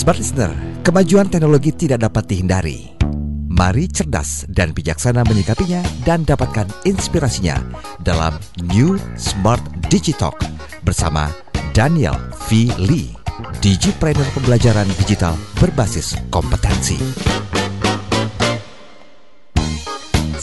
Smart Listener, kemajuan teknologi tidak dapat dihindari. Mari cerdas dan bijaksana menyikapinya dan dapatkan inspirasinya dalam New Smart Digitalk bersama Daniel V. Lee, Digipreneur Pembelajaran Digital Berbasis Kompetensi.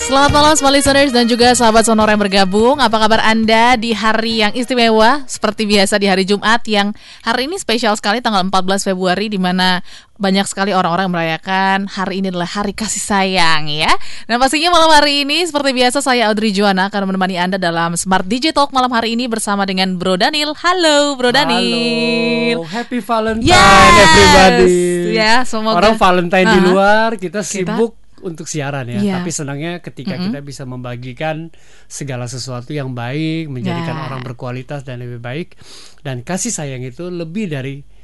Selamat malam semua listeners dan juga sahabat sonora yang bergabung. Apa kabar Anda di hari yang istimewa? Seperti biasa di hari Jumat yang hari ini spesial sekali tanggal 14 Februari Di mana banyak sekali orang-orang merayakan hari ini adalah hari kasih sayang ya. Dan pastinya malam hari ini seperti biasa saya Audrey Juana akan menemani Anda dalam Smart Digital malam hari ini bersama dengan Bro Daniel. Halo Bro Daniel. Halo, Happy Valentine yes! everybody. Ya semoga Orang Valentine uh -huh. di luar kita sibuk kita untuk siaran ya. Yeah. Tapi senangnya ketika mm -hmm. kita bisa membagikan segala sesuatu yang baik, menjadikan yeah. orang berkualitas dan lebih baik. Dan kasih sayang itu lebih dari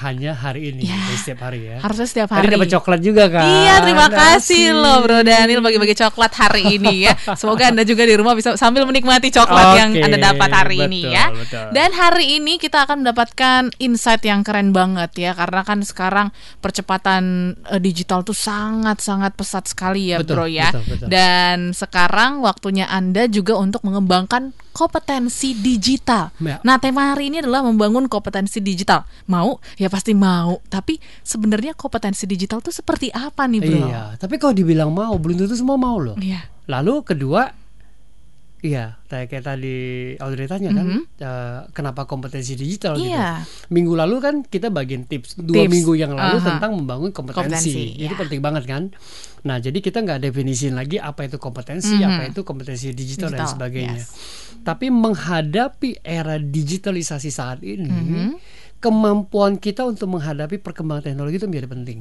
hanya hari ini ya, setiap hari ya. Harusnya setiap hari. Tadi dapat coklat juga kan. Iya, terima kasih loh Bro Daniel bagi-bagi coklat hari ini ya. Semoga Anda juga di rumah bisa sambil menikmati coklat okay, yang Anda dapat hari betul, ini ya. Betul. Dan hari ini kita akan mendapatkan insight yang keren banget ya karena kan sekarang percepatan uh, digital tuh sangat-sangat pesat sekali ya, betul, Bro ya. Betul, betul. Dan sekarang waktunya Anda juga untuk mengembangkan kompetensi digital. Ya. Nah, tema hari ini adalah membangun kompetensi digital. Mau? Ya pasti mau. Tapi sebenarnya kompetensi digital itu seperti apa nih, Bro? Iya, tapi kalau dibilang mau, belum tentu semua mau loh. Iya. Lalu kedua, Iya, kayak tadi Audrey tanya kan, mm -hmm. uh, kenapa kompetensi digital gitu. iya. gitu. Minggu lalu kan kita bagian tips dua tips. minggu yang lalu uh -huh. tentang membangun kompetensi. kompetensi itu yeah. penting banget kan. Nah, jadi kita nggak definisiin lagi apa itu kompetensi, mm -hmm. apa itu kompetensi digital, digital dan sebagainya. Yes. Tapi menghadapi era digitalisasi saat ini, mm -hmm. kemampuan kita untuk menghadapi perkembangan teknologi itu menjadi penting.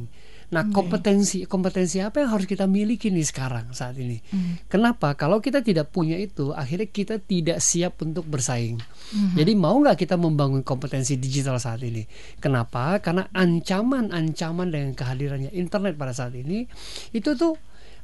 Nah, okay. kompetensi kompetensi apa yang harus kita miliki nih sekarang saat ini? Hmm. Kenapa? Kalau kita tidak punya itu, akhirnya kita tidak siap untuk bersaing. Hmm. Jadi mau nggak kita membangun kompetensi digital saat ini? Kenapa? Karena ancaman-ancaman dengan kehadirannya internet pada saat ini itu tuh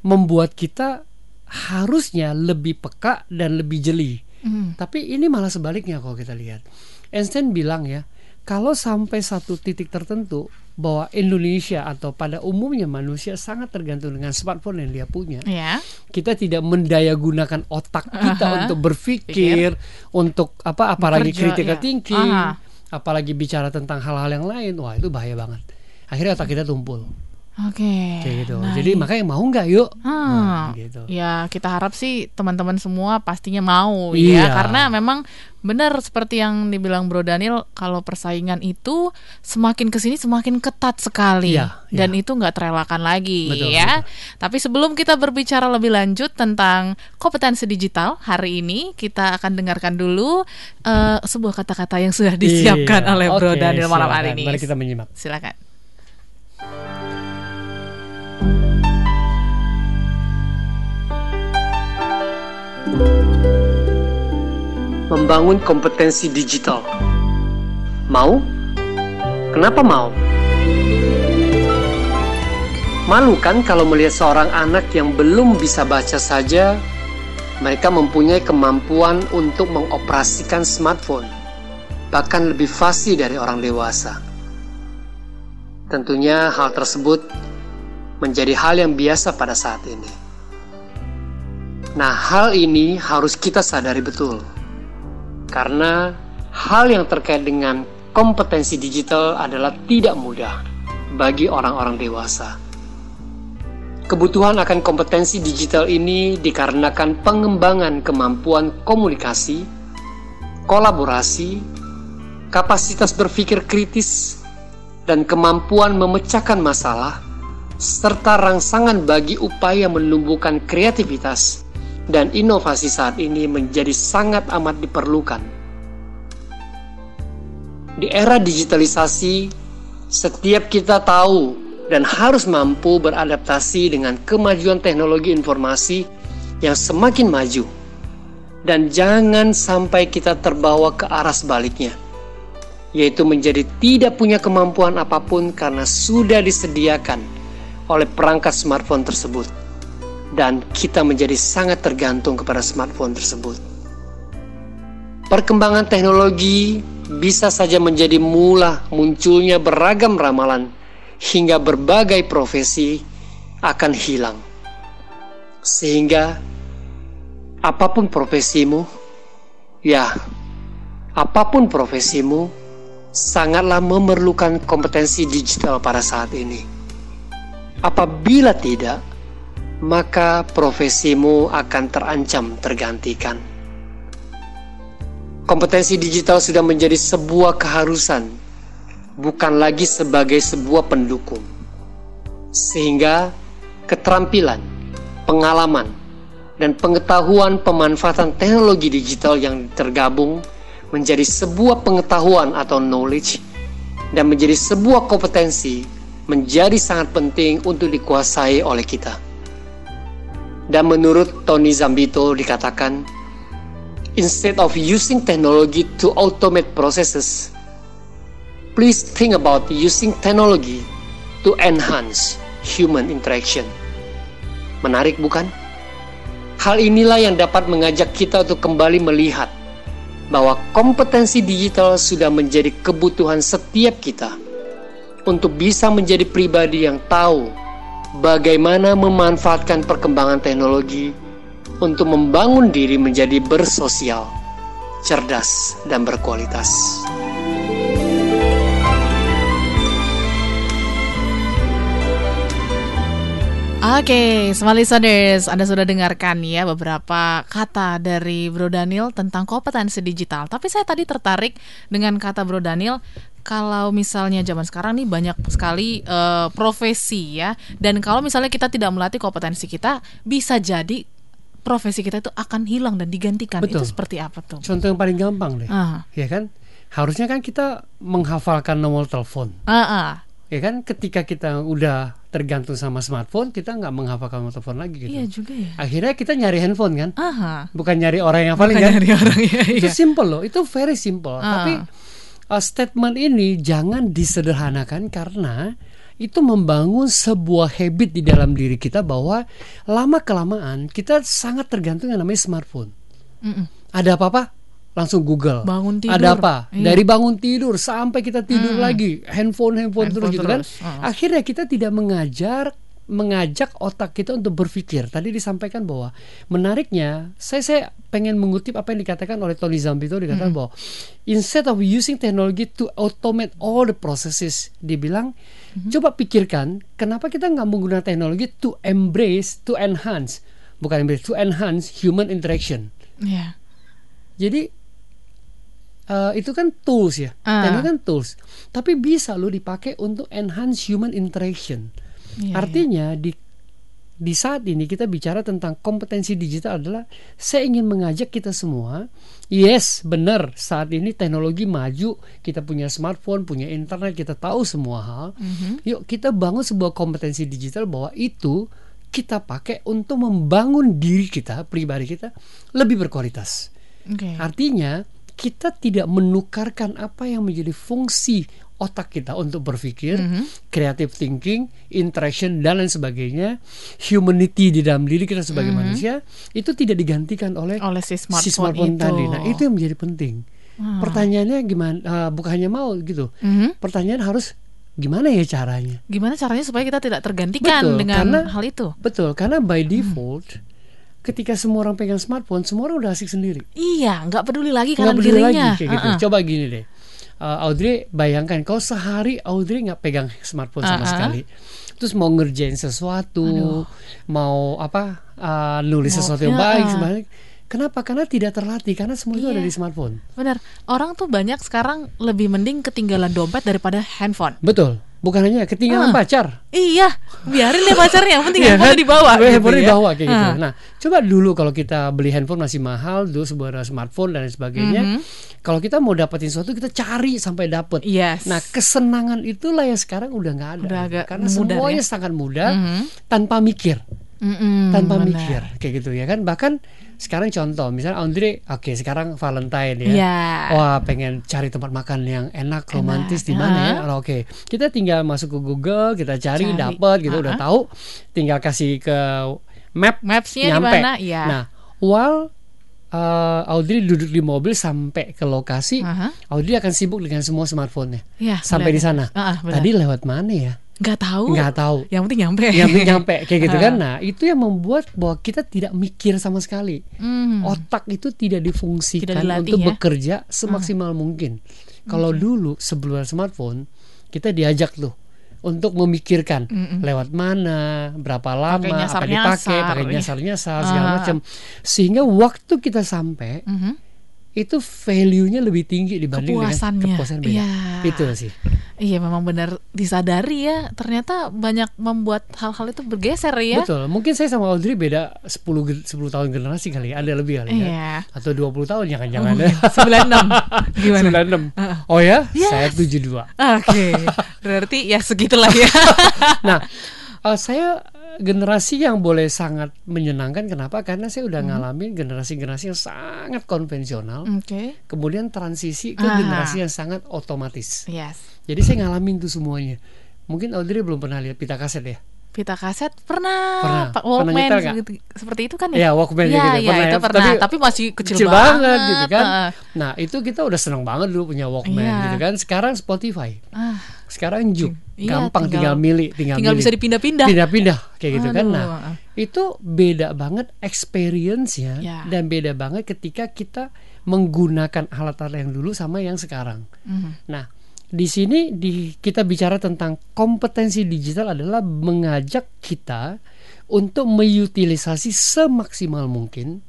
membuat kita harusnya lebih peka dan lebih jeli. Hmm. Tapi ini malah sebaliknya kalau kita lihat. Einstein bilang ya, kalau sampai satu titik tertentu bahwa Indonesia atau pada umumnya manusia sangat tergantung dengan smartphone yang dia punya. Yeah. Kita tidak mendaya gunakan otak kita uh -huh. untuk berpikir, Pikir. untuk apa apalagi critical yeah. thinking, uh -huh. apalagi bicara tentang hal-hal yang lain. Wah, itu bahaya banget. Akhirnya otak kita tumpul. Oke. Okay. gitu. Nah, Jadi makanya mau nggak yuk? Hmm. Nah, gitu. Ya kita harap sih teman-teman semua pastinya mau ya. iya. ya karena memang benar seperti yang dibilang Bro Daniel kalau persaingan itu semakin ke sini semakin ketat sekali iya, dan iya. itu nggak terelakkan lagi betul, ya. Betul. Tapi sebelum kita berbicara lebih lanjut tentang kompetensi digital hari ini kita akan dengarkan dulu uh, sebuah kata-kata yang sudah disiapkan iya. oleh Bro Daniel malam hari ini. Mari kita menyimak. Silakan. Membangun kompetensi digital. Mau? Kenapa mau? Malu kan kalau melihat seorang anak yang belum bisa baca saja, mereka mempunyai kemampuan untuk mengoperasikan smartphone, bahkan lebih fasih dari orang dewasa. Tentunya hal tersebut menjadi hal yang biasa pada saat ini. Nah, hal ini harus kita sadari betul. Karena hal yang terkait dengan kompetensi digital adalah tidak mudah bagi orang-orang dewasa. Kebutuhan akan kompetensi digital ini dikarenakan pengembangan kemampuan komunikasi, kolaborasi, kapasitas berpikir kritis, dan kemampuan memecahkan masalah serta rangsangan bagi upaya menumbuhkan kreativitas dan inovasi saat ini menjadi sangat amat diperlukan. Di era digitalisasi, setiap kita tahu dan harus mampu beradaptasi dengan kemajuan teknologi informasi yang semakin maju. Dan jangan sampai kita terbawa ke arah sebaliknya, yaitu menjadi tidak punya kemampuan apa pun karena sudah disediakan oleh perangkat smartphone tersebut, dan kita menjadi sangat tergantung kepada smartphone tersebut. perkembangan teknologi bisa saja menjadi mula munculnya beragam ramalan hingga berbagai profesi akan hilang. Sehingga apa pun profesimu, ya, apa pun profesimu, sangatlah memerlukan kompetensi digital pada saat ini. Apabila tidak, maka profesimu akan terancam tergantikan. Kompetensi digital sudah menjadi sebuah keharusan, bukan lagi sebagai sebuah pendukung. Sehingga keterampilan, pengalaman, dan pengetahuan pemanfaatan teknologi digital yang tergabung menjadi sebuah pengetahuan atau knowledge dan menjadi sebuah kompetensi menjadi sangat penting untuk dikuasai oleh kita. Dan menurut Tony Zambito dikatakan, instead of using technology to automate processes, please think about using technology to enhance human interaction. Menarik bukan? Hal inilah yang dapat mengajak kita untuk kembali melihat bahwa kompetensi digital sudah menjadi kebutuhan setiap kita untuk bisa menjadi pribadi yang tahu bagaimana memanfaatkan perkembangan teknologi untuk membangun diri menjadi bersosial, cerdas, dan berkualitas. Oke, okay, smart listeners, Anda sudah dengarkan ya beberapa kata dari Bro Daniel tentang kompetensi digital. Tapi saya tadi tertarik dengan kata Bro Daniel kalau misalnya zaman sekarang nih banyak sekali uh, profesi ya. Dan kalau misalnya kita tidak melatih kompetensi kita bisa jadi profesi kita itu akan hilang dan digantikan. Betul. itu seperti apa tuh? Contoh yang paling gampang deh. Uh. ya kan? Harusnya kan kita menghafalkan nomor telepon. Uh -uh. ya kan? Ketika kita udah tergantung sama smartphone kita nggak menghafalkan nomor telepon lagi gitu. Iya juga ya. Akhirnya kita nyari handphone kan? Uh bukan nyari orang yang paling kan nyari orang ya, itu iya. simple loh. Itu very simple. Uh. tapi uh, statement ini jangan disederhanakan karena itu membangun sebuah habit di dalam diri kita bahwa lama kelamaan kita sangat tergantung yang namanya smartphone. Mm -mm. Ada apa-apa langsung Google. Bangun tidur. Ada apa? Iya. Dari bangun tidur sampai kita tidur mm. lagi, handphone handphone, handphone terus, terus gitu kan. Uh. Akhirnya kita tidak mengajar mengajak otak kita untuk berpikir. Tadi disampaikan bahwa menariknya, saya saya pengen mengutip apa yang dikatakan oleh Tony Zambito dikatakan hmm. bahwa instead of using technology to automate all the processes, dibilang hmm. coba pikirkan kenapa kita nggak menggunakan teknologi to embrace, to enhance, bukan embrace, to enhance human interaction. Yeah. Jadi uh, itu kan tools ya, uh. teknologi kan tools, tapi bisa lo dipakai untuk enhance human interaction Yeah, Artinya yeah. di di saat ini kita bicara tentang kompetensi digital adalah saya ingin mengajak kita semua yes benar saat ini teknologi maju kita punya smartphone punya internet kita tahu semua hal mm-hmm. yuk kita bangun sebuah kompetensi digital bahwa itu kita pakai untuk membangun diri kita pribadi kita lebih berkualitas okay. artinya kita tidak menukarkan apa yang menjadi fungsi otak kita untuk berpikir, mm -hmm. creative thinking, interaction dan lain sebagainya, humanity di dalam diri kita sebagai mm -hmm. manusia itu tidak digantikan oleh oleh si smartphone, si smartphone itu. tadi. Nah itu yang menjadi penting. Hmm. Pertanyaannya gimana? Uh, bukan hanya mau gitu. Mm -hmm. Pertanyaan harus gimana ya caranya? Gimana caranya supaya kita tidak tergantikan betul, dengan karena, hal itu? Betul, karena by hmm. default. Hmm ketika semua orang pegang smartphone, semua orang udah asik sendiri. Iya, nggak peduli lagi kanan dirinya. Lagi, kayak uh -uh. gitu. Coba gini deh uh, Audrey bayangkan kalau sehari Audrey nggak pegang smartphone sama uh -huh. sekali terus mau ngerjain sesuatu Aduh. mau apa uh, nulis mau, sesuatu yang ya, baik sebenarnya Kenapa? Karena tidak terlatih karena semua itu ada iya. di smartphone. Benar. Orang tuh banyak sekarang lebih mending ketinggalan dompet daripada handphone. Betul. Bukan hanya ketinggalan uh, pacar. Iya, biarin deh pacarnya, yang penting yeah, handphone di bawah. Gitu handphone ya. di bawah kayak uh. gitu. Nah, coba dulu kalau kita beli handphone masih mahal, dulu sebuah smartphone dan sebagainya. Mm -hmm. Kalau kita mau dapetin sesuatu kita cari sampai dapet. Yes. Nah, kesenangan itulah yang sekarang udah nggak ada. Udah agak karena semuanya ya? sangat mudah mm -hmm. tanpa mikir. Mm -hmm, tanpa benar. mikir kayak gitu ya kan. Bahkan sekarang contoh misalnya Andre oke okay, sekarang Valentine ya yeah. wah pengen cari tempat makan yang enak romantis di mana ya oke okay. kita tinggal masuk ke Google kita cari, cari. dapat gitu uh -huh. udah tahu tinggal kasih ke map mapsnya nyampe di mana? Ya. nah while uh, Audrey duduk di mobil sampai ke lokasi, uh -huh. Audrey akan sibuk dengan semua smartphone-nya. Ya, sampai benar. di sana. Uh, uh, Tadi lewat mana ya? Nggak tahu. Nggak tahu. Yang penting nyampe. Yang penting nyampe kayak gitu kan. Nah, itu yang membuat bahwa kita tidak mikir sama sekali. Mm. Otak itu tidak difungsikan tidak dilatih, untuk ya? bekerja semaksimal uh. mungkin. Kalau okay. dulu sebelum smartphone, kita diajak tuh untuk memikirkan mm -mm. lewat mana, berapa lama, apa dipakai, pakai nyasar-nyasar segala uh. macam. Sehingga waktu kita sampai mm -hmm itu value-nya lebih tinggi dibanding Kepuasannya. dengan kepuasan beda. Ya. Itu sih. Iya memang benar disadari ya. Ternyata banyak membuat hal-hal itu bergeser ya. Betul. Mungkin saya sama Audrey beda 10 10 tahun generasi kali ya. Ada lebih kali ya. Iya. Atau 20 tahun jangan-jangan oh, ya. 96. Gimana? 96. Oh ya? Yes. Saya 72. Oke. Okay. Berarti ya segitulah ya. nah, uh, saya generasi yang boleh sangat menyenangkan kenapa karena saya udah hmm. ngalamin generasi-generasi yang sangat konvensional okay. kemudian transisi ke Aha. generasi yang sangat otomatis yes. jadi saya ngalamin tuh semuanya mungkin Audrey belum pernah lihat pita kaset ya pita kaset pernah, pernah. Pak Walkman pernah gitu, seperti itu kan ya? Ya Walkman ya, gitu. Ya, pernah, itu ya. pernah. Tapi, tapi masih kecil, kecil banget, banget gitu kan. Uh. Nah itu kita udah seneng banget dulu punya Walkman yeah. gitu kan. Sekarang Spotify, uh. sekarang Juke, iya, gampang tinggal, tinggal milih, tinggal, tinggal milih. bisa dipindah-pindah. Pindah-pindah kayak gitu Aduh. kan. Nah itu beda banget experience-nya yeah. dan beda banget ketika kita menggunakan alat-alat yang dulu sama yang sekarang. Mm. Nah di sini di kita bicara tentang kompetensi digital adalah mengajak kita untuk mengutilisasi semaksimal mungkin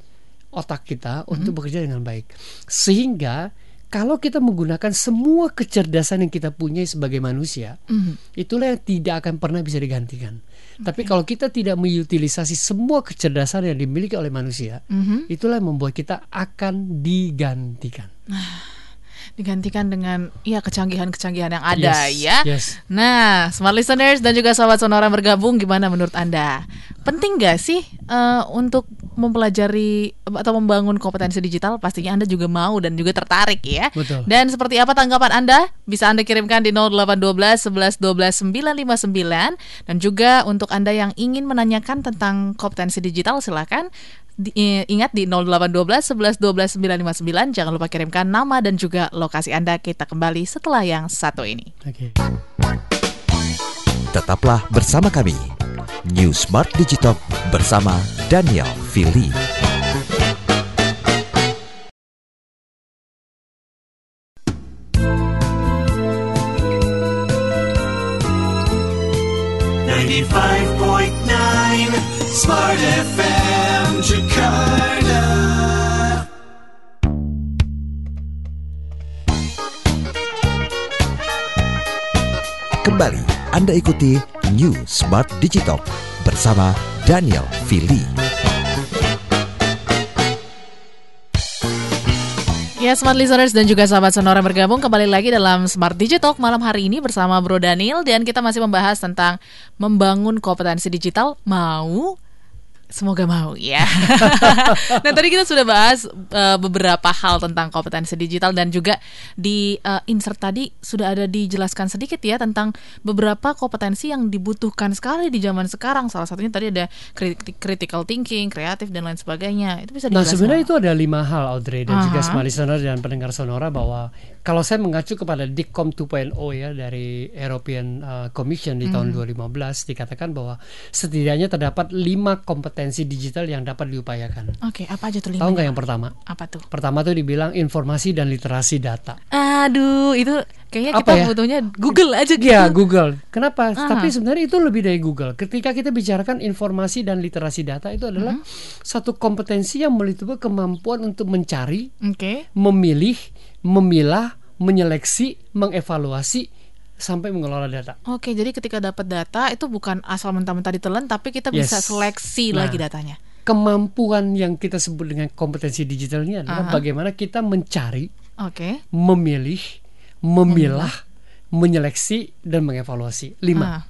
otak kita mm -hmm. untuk bekerja dengan baik. Sehingga kalau kita menggunakan semua kecerdasan yang kita punya sebagai manusia, mm itulah yang tidak akan pernah bisa digantikan. Okay. Tapi kalau kita tidak mengutilisasi semua kecerdasan yang dimiliki oleh manusia, mm -hmm. itulah yang membuat kita akan digantikan. Digantikan dengan ya kecanggihan-kecanggihan yang ada yes, ya. Yes. Nah, smart listeners dan juga sahabat sonora bergabung gimana menurut Anda? Penting gak sih uh, untuk mempelajari atau membangun kompetensi digital? Pastinya Anda juga mau dan juga tertarik ya. Betul. Dan seperti apa tanggapan Anda? Bisa Anda kirimkan di 0812 11 12 959 dan juga untuk Anda yang ingin menanyakan tentang kompetensi digital silakan di, ingat di 0812 11 12 959 jangan lupa kirimkan nama dan juga lokasi Anda kita kembali setelah yang satu ini. Okay. Tetaplah bersama kami New Smart Digital bersama Daniel Fili. Ninety-five point nine Smart FM. Jakarta. Kembali Anda ikuti New Smart Digital bersama Daniel Fili. Ya, smart listeners dan juga sahabat sonora bergabung kembali lagi dalam Smart Digital malam hari ini bersama Bro Daniel dan kita masih membahas tentang membangun kompetensi digital mau Semoga mau ya. nah tadi kita sudah bahas uh, beberapa hal tentang kompetensi digital dan juga di uh, insert tadi sudah ada dijelaskan sedikit ya tentang beberapa kompetensi yang dibutuhkan sekali di zaman sekarang. Salah satunya tadi ada critical thinking, kreatif dan lain sebagainya. Itu bisa Nah sebenarnya itu ada lima hal Audrey dan uh -huh. juga smart listener dan pendengar sonora bahwa kalau saya mengacu kepada DICOM 2.0 ya dari European uh, Commission di hmm. tahun 2015 dikatakan bahwa setidaknya terdapat lima kompetensi digital yang dapat diupayakan. Oke, okay, apa aja tuh lima? Tahu nggak yang pertama? Apa tuh? Pertama tuh dibilang informasi dan literasi data. Aduh, itu kayaknya apa kita ya? butuhnya Google aja gitu. Iya, Google. Kenapa? Aha. Tapi sebenarnya itu lebih dari Google. Ketika kita bicarakan informasi dan literasi data itu adalah -huh. satu kompetensi yang meliputi kemampuan untuk mencari, okay. memilih memilah, menyeleksi, mengevaluasi sampai mengelola data. Oke, jadi ketika dapat data itu bukan asal mentah-mentah ditelan tapi kita yes. bisa seleksi nah, lagi datanya. Kemampuan yang kita sebut dengan kompetensi digital ini adalah uh -huh. bagaimana kita mencari, okay. memilih, memilah, menyeleksi dan mengevaluasi. Lima. Uh.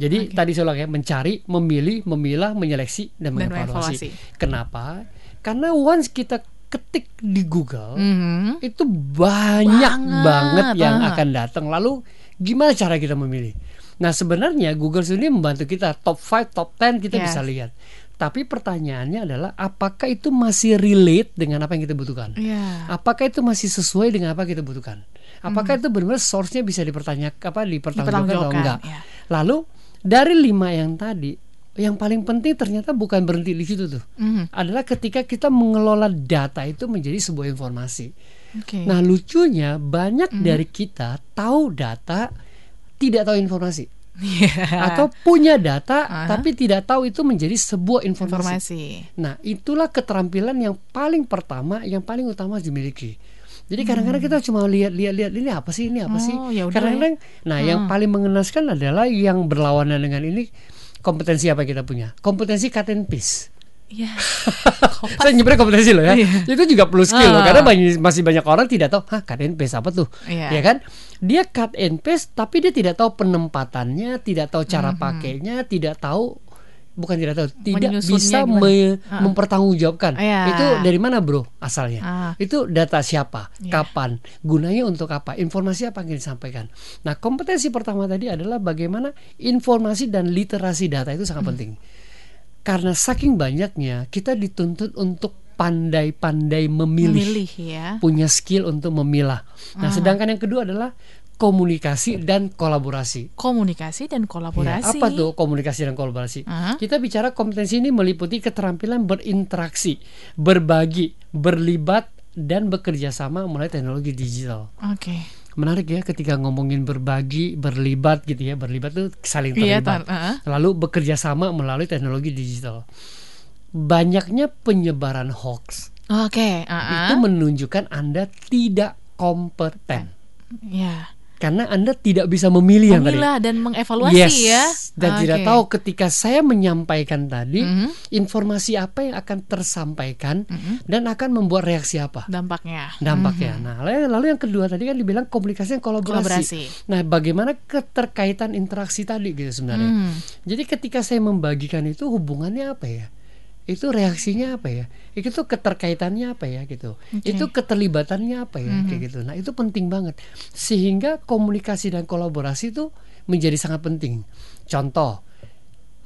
Jadi okay. tadi saya ulang ya, mencari, memilih, memilah, menyeleksi dan, dan mengevaluasi. Kenapa? Karena once kita ketik di Google mm-hmm. itu banyak banget, banget yang uh. akan datang. Lalu gimana cara kita memilih? Nah sebenarnya Google sendiri membantu kita top 5, top 10 kita yeah. bisa lihat. Tapi pertanyaannya adalah apakah itu masih relate dengan apa yang kita butuhkan? Yeah. Apakah itu masih sesuai dengan apa yang kita butuhkan? Apakah hmm. itu benar-benar source-nya bisa dipertanyakan apa dipertanggungjawabkan atau enggak? Yeah. Lalu dari lima yang tadi, yang paling penting ternyata bukan berhenti di situ tuh. Mm. Adalah ketika kita mengelola data itu menjadi sebuah informasi. Okay. Nah, lucunya banyak mm. dari kita tahu data tidak tahu informasi. Yeah. Atau punya data uh -huh. tapi tidak tahu itu menjadi sebuah informasi. informasi. Nah, itulah keterampilan yang paling pertama, yang paling utama dimiliki. Jadi kadang-kadang hmm. kita cuma lihat-lihat-lihat ini apa sih ini apa oh, sih. Ya kadang-kadang, nah hmm. yang paling mengenaskan adalah yang berlawanan dengan ini kompetensi apa kita punya. Kompetensi cut and paste. Iya. saya nyebutnya kompetensi loh ya. Iya. Itu juga perlu skill uh. loh karena banyak, masih banyak orang tidak tahu, "Hah, cut and paste apa tuh?" Yeah. Ya kan? Dia cut and paste tapi dia tidak tahu penempatannya, tidak tahu cara mm -hmm. pakainya, tidak tahu bukan tidak tahu, tidak bisa me, uh. mempertanggungjawabkan. Yeah. Itu dari mana, Bro? Asalnya. Uh. Itu data siapa? Yeah. Kapan? Gunanya untuk apa? Informasi apa yang disampaikan. Nah, kompetensi pertama tadi adalah bagaimana informasi dan literasi data itu sangat hmm. penting karena saking banyaknya kita dituntut untuk pandai-pandai memilih, memilih ya. punya skill untuk memilah. Nah, uh. sedangkan yang kedua adalah komunikasi dan kolaborasi. Komunikasi dan kolaborasi. Ya, apa tuh komunikasi dan kolaborasi? Uh. Kita bicara kompetensi ini meliputi keterampilan berinteraksi, berbagi, berlibat dan bekerja sama melalui teknologi digital. Oke. Okay menarik ya ketika ngomongin berbagi, berlibat gitu ya. Berlibat tuh saling iya, terlibat. Iya, uh. Lalu bekerja sama melalui teknologi digital. Banyaknya penyebaran hoax. Oke, okay, uh -uh. itu menunjukkan Anda tidak kompeten. Ya karena Anda tidak bisa memilih yang tadi. dan mengevaluasi yes, ya. Dan okay. tidak tahu ketika saya menyampaikan tadi mm -hmm. informasi apa yang akan tersampaikan mm -hmm. dan akan membuat reaksi apa. Dampaknya. Dampaknya. Mm -hmm. Nah, lalu yang kedua tadi kan dibilang komunikasi dan kolaborasi. kolaborasi. Nah, bagaimana keterkaitan interaksi tadi gitu sebenarnya. Mm. Jadi ketika saya membagikan itu hubungannya apa ya? Itu reaksinya apa ya itu keterkaitannya apa ya gitu okay. itu keterlibatannya apa ya mm -hmm. kayak gitu nah itu penting banget sehingga komunikasi dan kolaborasi itu menjadi sangat penting contoh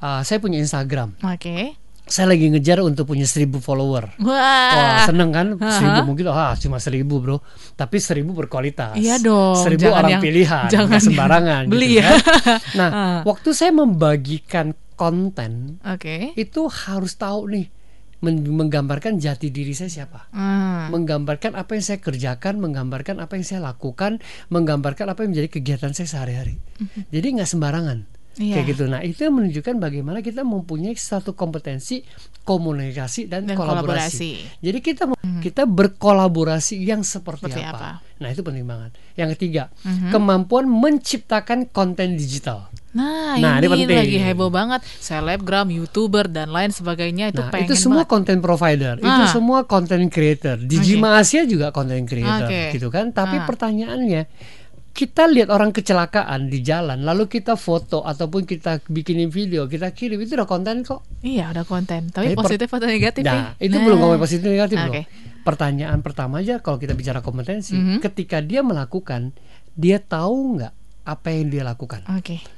uh, saya punya Instagram oke okay. saya lagi ngejar untuk punya seribu follower. Wah, Wah seneng kan? Seribu mungkin, ah cuma seribu bro. Tapi seribu berkualitas. Iya dong. Seribu orang yang, pilihan, jangan sembarangan. Beli gitu, ya. Kan? Nah, uh. waktu saya membagikan konten okay. itu harus tahu nih menggambarkan jati diri saya siapa, hmm. menggambarkan apa yang saya kerjakan, menggambarkan apa yang saya lakukan, menggambarkan apa yang menjadi kegiatan saya sehari-hari. Hmm. Jadi nggak sembarangan. Yeah. Kayak gitu. Nah, itu menunjukkan bagaimana kita mempunyai satu kompetensi komunikasi dan, dan kolaborasi. kolaborasi. Jadi kita hmm. kita berkolaborasi yang seperti, seperti apa. apa. Nah, itu penting banget. Yang ketiga, hmm. kemampuan menciptakan konten digital. Nah, nah ini, ini lagi heboh banget. Selebgram, youtuber dan lain sebagainya itu nah, pengen itu semua konten provider, ah. itu semua konten creator. Digima okay. Asia juga konten creator, okay. gitu kan. Tapi ah. pertanyaannya, kita lihat orang kecelakaan di jalan, lalu kita foto ataupun kita bikinin video, kita kirim itu udah konten kok. Iya, udah konten. Tapi, Tapi positif atau negatif? Nah, itu nah. belum ngomong positif negatif okay. loh. Pertanyaan pertama aja kalau kita bicara kompetensi, mm -hmm. ketika dia melakukan, dia tahu nggak apa yang dia lakukan? Oke. Okay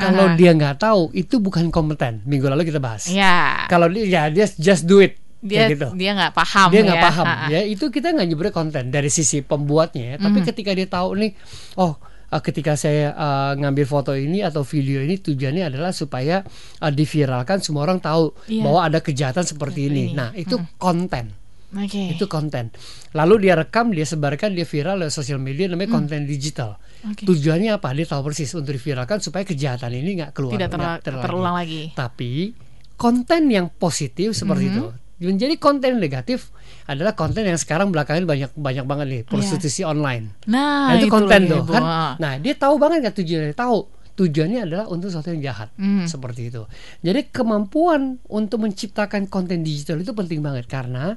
kalau uh -huh. dia nggak tahu, itu bukan kompeten. Minggu lalu kita bahas. Ya. Kalau dia ya dia just do it. Dia gitu. dia nggak paham. Dia nggak ya. paham. Uh -huh. Ya itu kita nggak nyebutnya konten dari sisi pembuatnya. Ya. Tapi mm. ketika dia tahu nih, oh uh, ketika saya uh, ngambil foto ini atau video ini tujuannya adalah supaya uh, diviralkan semua orang tahu yeah. bahwa ada kejahatan seperti ini. ini. Nah itu mm. konten. Okay. Itu konten. Lalu dia rekam, dia sebarkan, dia viral lewat sosial media namanya hmm. konten digital. Okay. Tujuannya apa? Dia tahu persis untuk diviralkan supaya kejahatan ini nggak keluar, tidak ter ter terulang lagi. Tapi konten yang positif seperti -hmm. itu. Menjadi konten negatif adalah konten yang sekarang belakangan banyak banyak banget nih iya. prostitusi yeah. online. Nah, nah itu, itu konten tuh kan. Nah dia tahu banget nggak tujuannya tahu tujuannya adalah untuk sesuatu yang jahat mm. seperti itu. Jadi kemampuan untuk menciptakan konten digital itu penting banget karena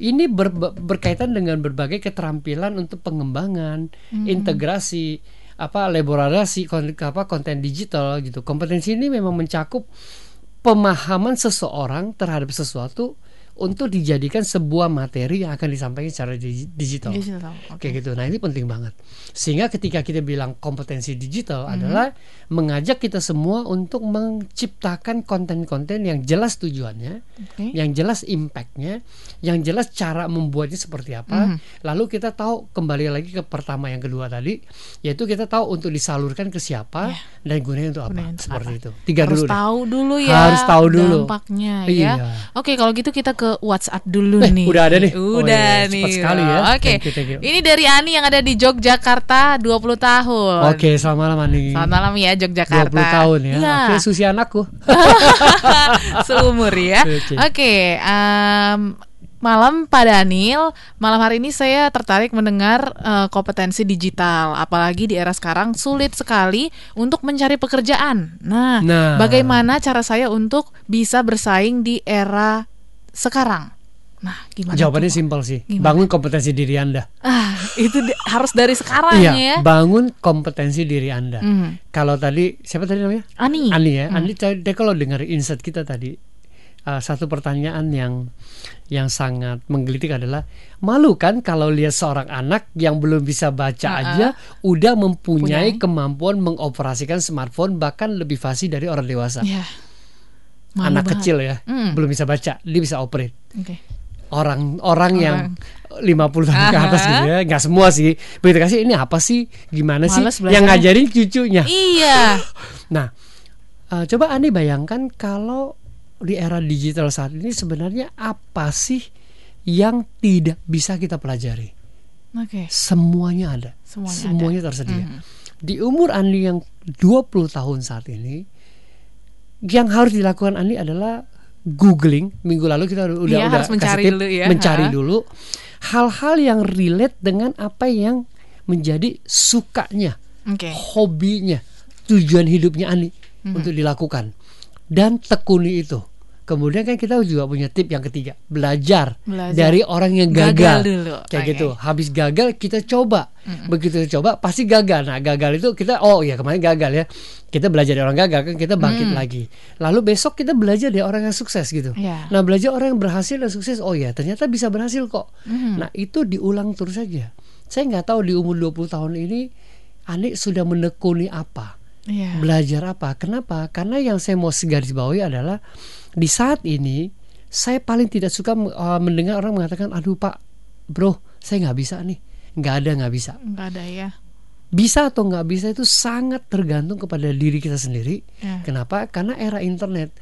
ini ber, berkaitan dengan berbagai keterampilan untuk pengembangan, mm. integrasi, apa elaborasi konten, apa konten digital gitu. Kompetensi ini memang mencakup pemahaman seseorang terhadap sesuatu untuk dijadikan sebuah materi yang akan disampaikan secara digital. digital okay. Kayak gitu. Nah, ini penting banget. Sehingga ketika kita bilang kompetensi digital mm-hmm. adalah mengajak kita semua untuk menciptakan konten-konten yang jelas tujuannya, okay. yang jelas impactnya, yang jelas cara membuatnya seperti apa. Mm-hmm. Lalu kita tahu kembali lagi ke pertama yang kedua tadi, yaitu kita tahu untuk disalurkan ke siapa yeah. dan gunanya untuk gunanya apa. seperti apa. itu. Tiga Harus dulu tahu deh. dulu ya. Harus tahu dulu dampaknya ya. iya. ya. Oke, kalau gitu kita ke WhatsApp dulu eh, nih. Udah ada nih. Udah oh, iya. nih. Cepat sekali ya. Oke. Okay. Ini dari Ani yang ada di Yogyakarta 20 tahun. Oke, okay, selamat malam Ani. Selamat malam ya Yogyakarta. 20 tahun ya. ya. Oke, okay, susi anakku. Seumur ya. Oke, okay. um, malam Pak Daniel. Malam hari ini saya tertarik mendengar uh, kompetensi digital, apalagi di era sekarang sulit sekali untuk mencari pekerjaan. Nah, nah, bagaimana cara saya untuk bisa bersaing di era sekarang? Nah, gimana? Jawabannya simpel sih. Gimana? Bangun kompetensi diri Anda. Ah, itu di, harus dari sekarang iya, ya. bangun kompetensi diri Anda. Mm. Kalau tadi siapa tadi namanya? Ani. Ani ya. Mm. Ani tadi kalau dengar insight kita tadi uh, satu pertanyaan yang yang sangat menggelitik adalah malu kan kalau lihat seorang anak yang belum bisa baca uh -uh. aja udah mempunyai Punyai. kemampuan mengoperasikan smartphone bahkan lebih fasih dari orang dewasa. Yeah. Anak banget. kecil ya, mm. belum bisa baca, dia bisa operate. Okay orang orang yang 50 tahun ke atas gitu ya nggak semua sih. Begitu kasih ini apa sih? Gimana Males sih yang ngajarin cucunya. Iya. Nah uh, coba Ani bayangkan kalau di era digital saat ini sebenarnya apa sih yang tidak bisa kita pelajari? Okay. semuanya ada. Semuanya, semuanya ada. tersedia. Mm di umur Ani yang 20 tahun saat ini yang harus dilakukan Ani adalah googling minggu lalu kita udah iya, udah harus mencari tip, dulu ya. mencari ha? dulu hal-hal yang relate dengan apa yang menjadi sukanya, okay. hobinya, tujuan hidupnya Ani mm-hmm. untuk dilakukan dan tekuni itu. Kemudian kan kita juga punya tip yang ketiga, belajar, belajar. dari orang yang gagal. gagal dulu. Kayak okay. gitu. Habis gagal kita coba. Mm-hmm. Begitu coba pasti gagal. Nah, gagal itu kita oh ya kemarin gagal ya. Kita belajar dari orang gagal kan kita bangkit mm. lagi. Lalu besok kita belajar dari orang yang sukses gitu. Yeah. Nah, belajar orang yang berhasil dan sukses. Oh ya, ternyata bisa berhasil kok. Mm-hmm. Nah, itu diulang terus saja. Saya nggak tahu di umur 20 tahun ini Anik sudah menekuni apa. Yeah. Belajar apa? Kenapa? Karena yang saya mau segaris bawahi adalah di saat ini saya paling tidak suka uh, mendengar orang mengatakan aduh pak bro saya nggak bisa nih nggak ada nggak bisa nggak ada ya bisa atau nggak bisa itu sangat tergantung kepada diri kita sendiri ya. kenapa karena era internet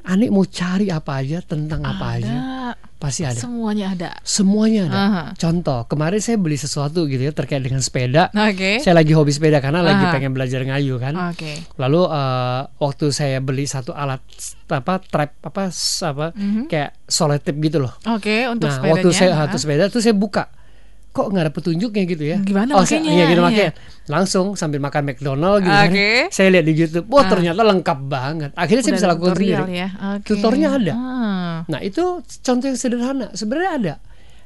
Anik mau cari apa aja tentang ada. apa aja pasti ada. Semuanya ada. Semuanya ada. Uh-huh. Contoh, kemarin saya beli sesuatu gitu ya terkait dengan sepeda. Okay. Saya lagi hobi sepeda karena uh-huh. lagi pengen belajar ngayu kan. Okay. Lalu uh, waktu saya beli satu alat apa trap apa apa uh-huh. kayak soletip gitu loh. Oke, okay, untuk nah, sepedanya. waktu saya uh-huh. sepeda tuh saya buka kok nggak ada petunjuknya gitu ya gimana oh, makanya iya gitu makanya langsung sambil makan McDonald gitu okay. kan saya lihat di YouTube wah uh. ternyata lengkap banget akhirnya Udah saya bisa lakukan sendiri ya? okay. tutornya ada uh. nah itu contoh yang sederhana sebenarnya ada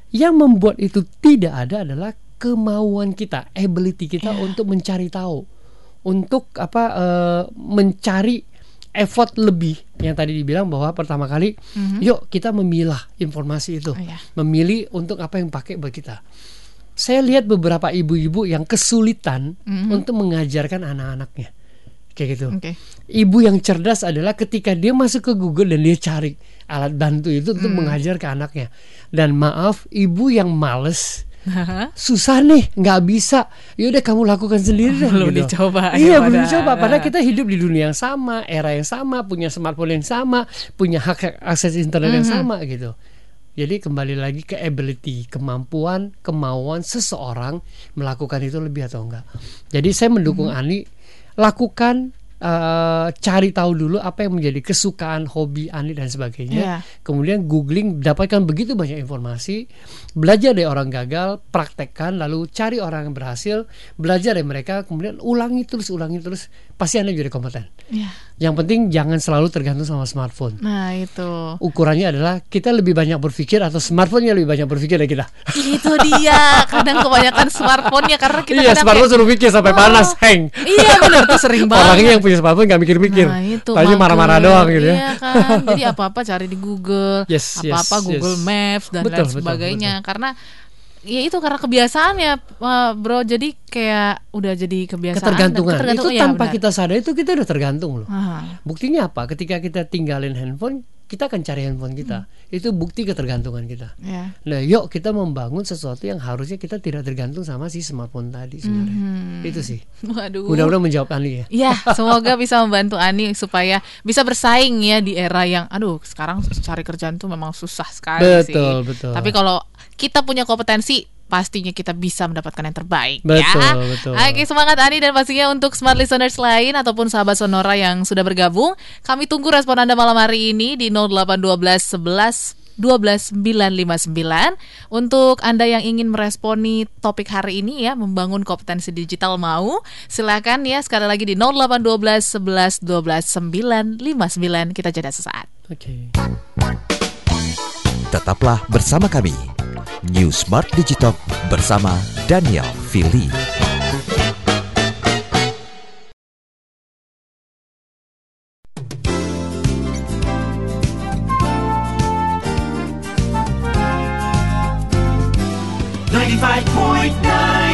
yang membuat itu tidak ada adalah kemauan kita ability kita yeah. untuk mencari tahu untuk apa uh, mencari effort lebih yang tadi dibilang bahwa pertama kali mm-hmm. yuk kita memilah informasi itu oh, yeah. memilih untuk apa yang pakai buat kita saya lihat beberapa ibu-ibu yang kesulitan mm-hmm. untuk mengajarkan anak-anaknya kayak gitu. Okay. Ibu yang cerdas adalah ketika dia masuk ke Google dan dia cari alat bantu itu untuk mm. mengajar ke anaknya. Dan maaf, ibu yang males susah nih nggak bisa yaudah kamu lakukan sendiri deh belum gitu. dicoba iya belum dicoba padahal kita hidup di dunia yang sama era yang sama punya smartphone yang sama punya hak akses internet mm -hmm. yang mhm. sama gitu jadi kembali lagi ke ability, kemampuan, kemauan seseorang melakukan itu lebih atau enggak. Jadi saya mendukung hmm. Ani lakukan uh, cari tahu dulu apa yang menjadi kesukaan hobi Ani dan sebagainya. Yeah. Kemudian googling dapatkan begitu banyak informasi, belajar dari orang gagal, praktekkan lalu cari orang yang berhasil, belajar dari mereka, kemudian ulangi terus ulangi terus pasti Anda jadi kompeten. Yeah. Yang penting jangan selalu tergantung sama smartphone. Nah, itu. Ukurannya adalah kita lebih banyak berpikir atau smartphone-nya lebih banyak berpikir dari kita. Itu dia. Kadang kebanyakan smartphone-nya karena kita Iya, smartphone kayak, suruh pikir sampai oh, panas, hang. Iya, benar tuh sering banget. Orangnya yang punya smartphone nggak mikir-mikir. Nah, itu. Tanya marah-marah doang gitu ya. Iya kan. Jadi apa-apa cari di Google, yes, apa-apa yes, Google yes. Maps dan betul, lain sebagainya. Betul, betul. Karena ya itu karena kebiasaan ya bro jadi kayak udah jadi kebiasaan ketergantungan, ketergantungan itu ya, tanpa benar. kita sadar itu kita udah tergantung loh Aha. buktinya apa ketika kita tinggalin handphone kita akan cari handphone kita. Hmm. Itu bukti ketergantungan kita. Yeah. Nah, yuk kita membangun sesuatu yang harusnya kita tidak tergantung sama si smartphone tadi sebenarnya. Hmm. Itu sih. Waduh. Mudah-mudahan menjawab Ani ya. Ya, semoga bisa membantu Ani supaya bisa bersaing ya di era yang aduh, sekarang cari kerjaan tuh memang susah sekali betul, sih. Betul, betul. Tapi kalau kita punya kompetensi pastinya kita bisa mendapatkan yang terbaik betul, ya. Betul. Oke, semangat Ani dan pastinya untuk smart listeners lain ataupun sahabat Sonora yang sudah bergabung, kami tunggu respon Anda malam hari ini di 0812 11 12959 untuk Anda yang ingin meresponi topik hari ini ya membangun kompetensi digital mau silakan ya sekali lagi di 0812 11 12 959 kita jeda sesaat. Oke. Okay. Tetaplah bersama kami New Smart Digital bersama Daniel Fili. Ninety-five point nine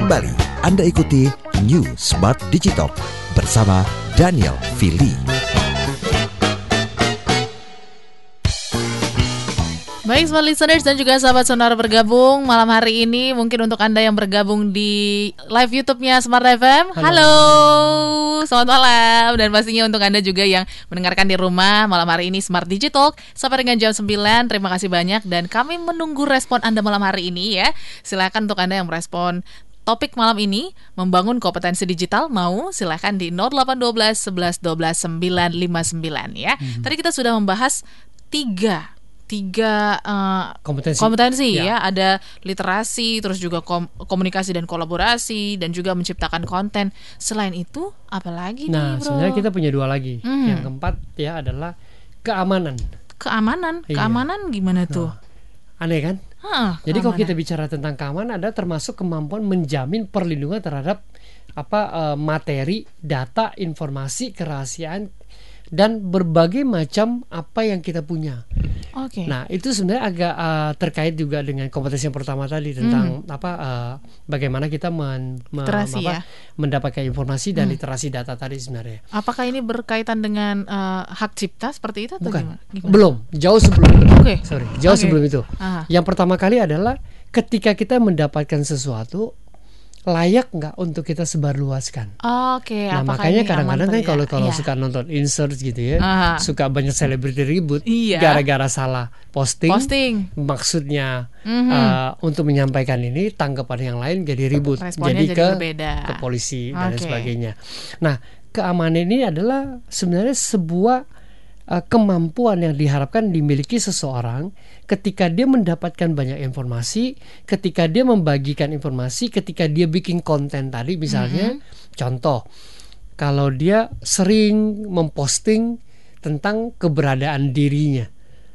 Kembali Anda ikuti New Smart Digital bersama Daniel Fili. Baik, smart listeners dan juga sahabat sonar bergabung malam hari ini mungkin untuk anda yang bergabung di live YouTube-nya Smart FM. Halo. Halo, selamat malam dan pastinya untuk anda juga yang mendengarkan di rumah malam hari ini Smart Digital sampai dengan jam 9. Terima kasih banyak dan kami menunggu respon anda malam hari ini ya. Silakan untuk anda yang merespon topik malam ini membangun kompetensi digital mau silahkan di 0812 11 12 959 ya. Hmm. Tadi kita sudah membahas tiga tiga uh, kompetensi, kompetensi ya. ya ada literasi terus juga kom komunikasi dan kolaborasi dan juga menciptakan konten selain itu apalagi nah nih, bro? sebenarnya kita punya dua lagi hmm. yang keempat ya adalah keamanan keamanan iya. keamanan gimana tuh nah, aneh kan? Huh, Jadi kalau kita bicara tentang keamanan ada termasuk kemampuan menjamin perlindungan terhadap apa uh, materi, data, informasi, kerahasiaan dan berbagai macam apa yang kita punya. Oke. Okay. Nah itu sebenarnya agak uh, terkait juga dengan kompetensi yang pertama tadi tentang mm. apa uh, bagaimana kita men, literasi, apa, ya? mendapatkan informasi dan mm. literasi data tadi sebenarnya. Apakah ini berkaitan dengan uh, hak cipta seperti itu? Atau Bukan. Gimana? Belum. Jauh sebelum. Oke. Okay. Sorry. Jauh okay. sebelum itu. Aha. Yang pertama kali adalah ketika kita mendapatkan sesuatu layak nggak untuk kita sebarluaskan. Oke. Okay, nah makanya kadang-kadang kan kalau kalau iya. suka nonton insert gitu ya, Aha. suka banyak selebriti ribut iya. gara-gara salah posting. Posting. Maksudnya mm-hmm. uh, untuk menyampaikan ini tanggapan yang lain jadi ribut, Responnya jadi, jadi ke ke polisi okay. dan sebagainya. Nah keamanan ini adalah sebenarnya sebuah uh, kemampuan yang diharapkan dimiliki seseorang ketika dia mendapatkan banyak informasi, ketika dia membagikan informasi, ketika dia bikin konten tadi misalnya, mm-hmm. contoh kalau dia sering memposting tentang keberadaan dirinya.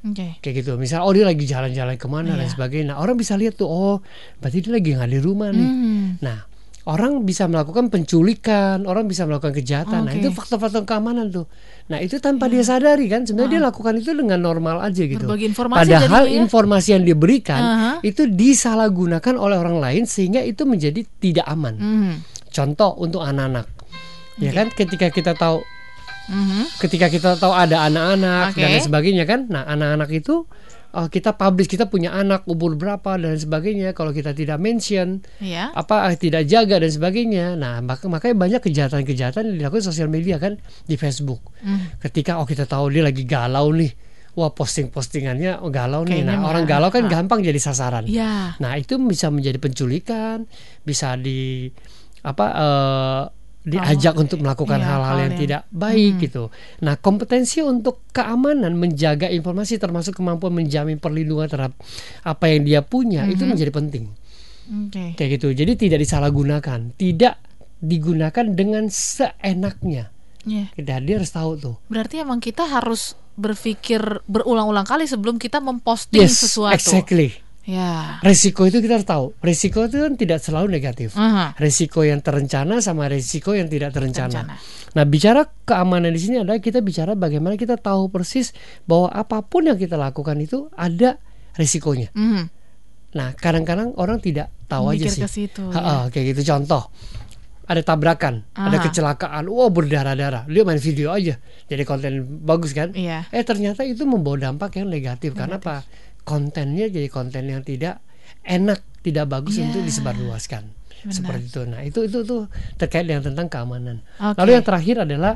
Okay. Kayak gitu. Misal oh dia lagi jalan-jalan ke mana yeah. dan iya. sebagainya. Nah, orang bisa lihat tuh oh berarti dia lagi nggak di rumah nih. Mm. Nah orang bisa melakukan penculikan, orang bisa melakukan kejahatan. Okay. Nah, itu faktor-faktor keamanan tuh. Nah, itu tanpa yeah. dia sadari kan sebenarnya uh. dia lakukan itu dengan normal aja gitu. informasi Padahal ya? informasi yang dia berikan uh -huh. itu disalahgunakan oleh orang lain sehingga itu menjadi tidak aman. Mm. Contoh untuk anak-anak. Okay. Ya kan ketika kita tahu mm -hmm. ketika kita tahu ada anak-anak okay. dan lain sebagainya kan. Nah, anak-anak itu uh, kita publish kita punya anak umur berapa dan sebagainya kalau kita tidak mention yeah. apa uh, tidak jaga dan sebagainya nah maka makanya banyak kejahatan-kejahatan yang dilakukan sosial media kan di Facebook mm. ketika oh kita tahu dia lagi galau nih wah posting-postingannya oh, galau nih. Nah, orang galau kan gampang jadi sasaran. Yeah. Nah, itu bisa menjadi penculikan, bisa di apa uh, diajak oh, untuk melakukan iya, hal-hal iya, yang tidak baik hmm. gitu. Nah, kompetensi untuk keamanan menjaga informasi termasuk kemampuan menjamin perlindungan terhadap apa yang dia punya hmm. itu menjadi penting. Okay. Kayak gitu. Jadi tidak disalahgunakan, tidak digunakan dengan seenaknya. Yeah. Kita dia harus tahu tuh. Berarti emang kita harus berpikir berulang-ulang kali sebelum kita memposting yes, sesuatu. Exactly. Ya. Resiko itu kita harus tahu. Resiko itu kan tidak selalu negatif. Uh -huh. Resiko yang terencana sama resiko yang tidak terencana. terencana. Nah, bicara keamanan di sini adalah kita bicara bagaimana kita tahu persis bahwa apa pun yang kita lakukan itu ada resikonya. Uh -huh. Nah, kadang-kadang orang tidak tahu Mikir aja sih. Situ, ha -ha, ya. kayak gitu contoh. Ada tabrakan, Aha. ada kecelakaan, wow berdarah-darah. Dia main video aja, jadi konten bagus kan? Iya. Eh ternyata itu membawa dampak yang negatif. negatif. Karena apa? Kontennya jadi konten yang tidak enak, tidak bagus yeah. untuk disebarluaskan. Benar. Seperti itu. Nah, itu itu tuh terkait dengan tentang keamanan. Okay. Lalu yang terakhir adalah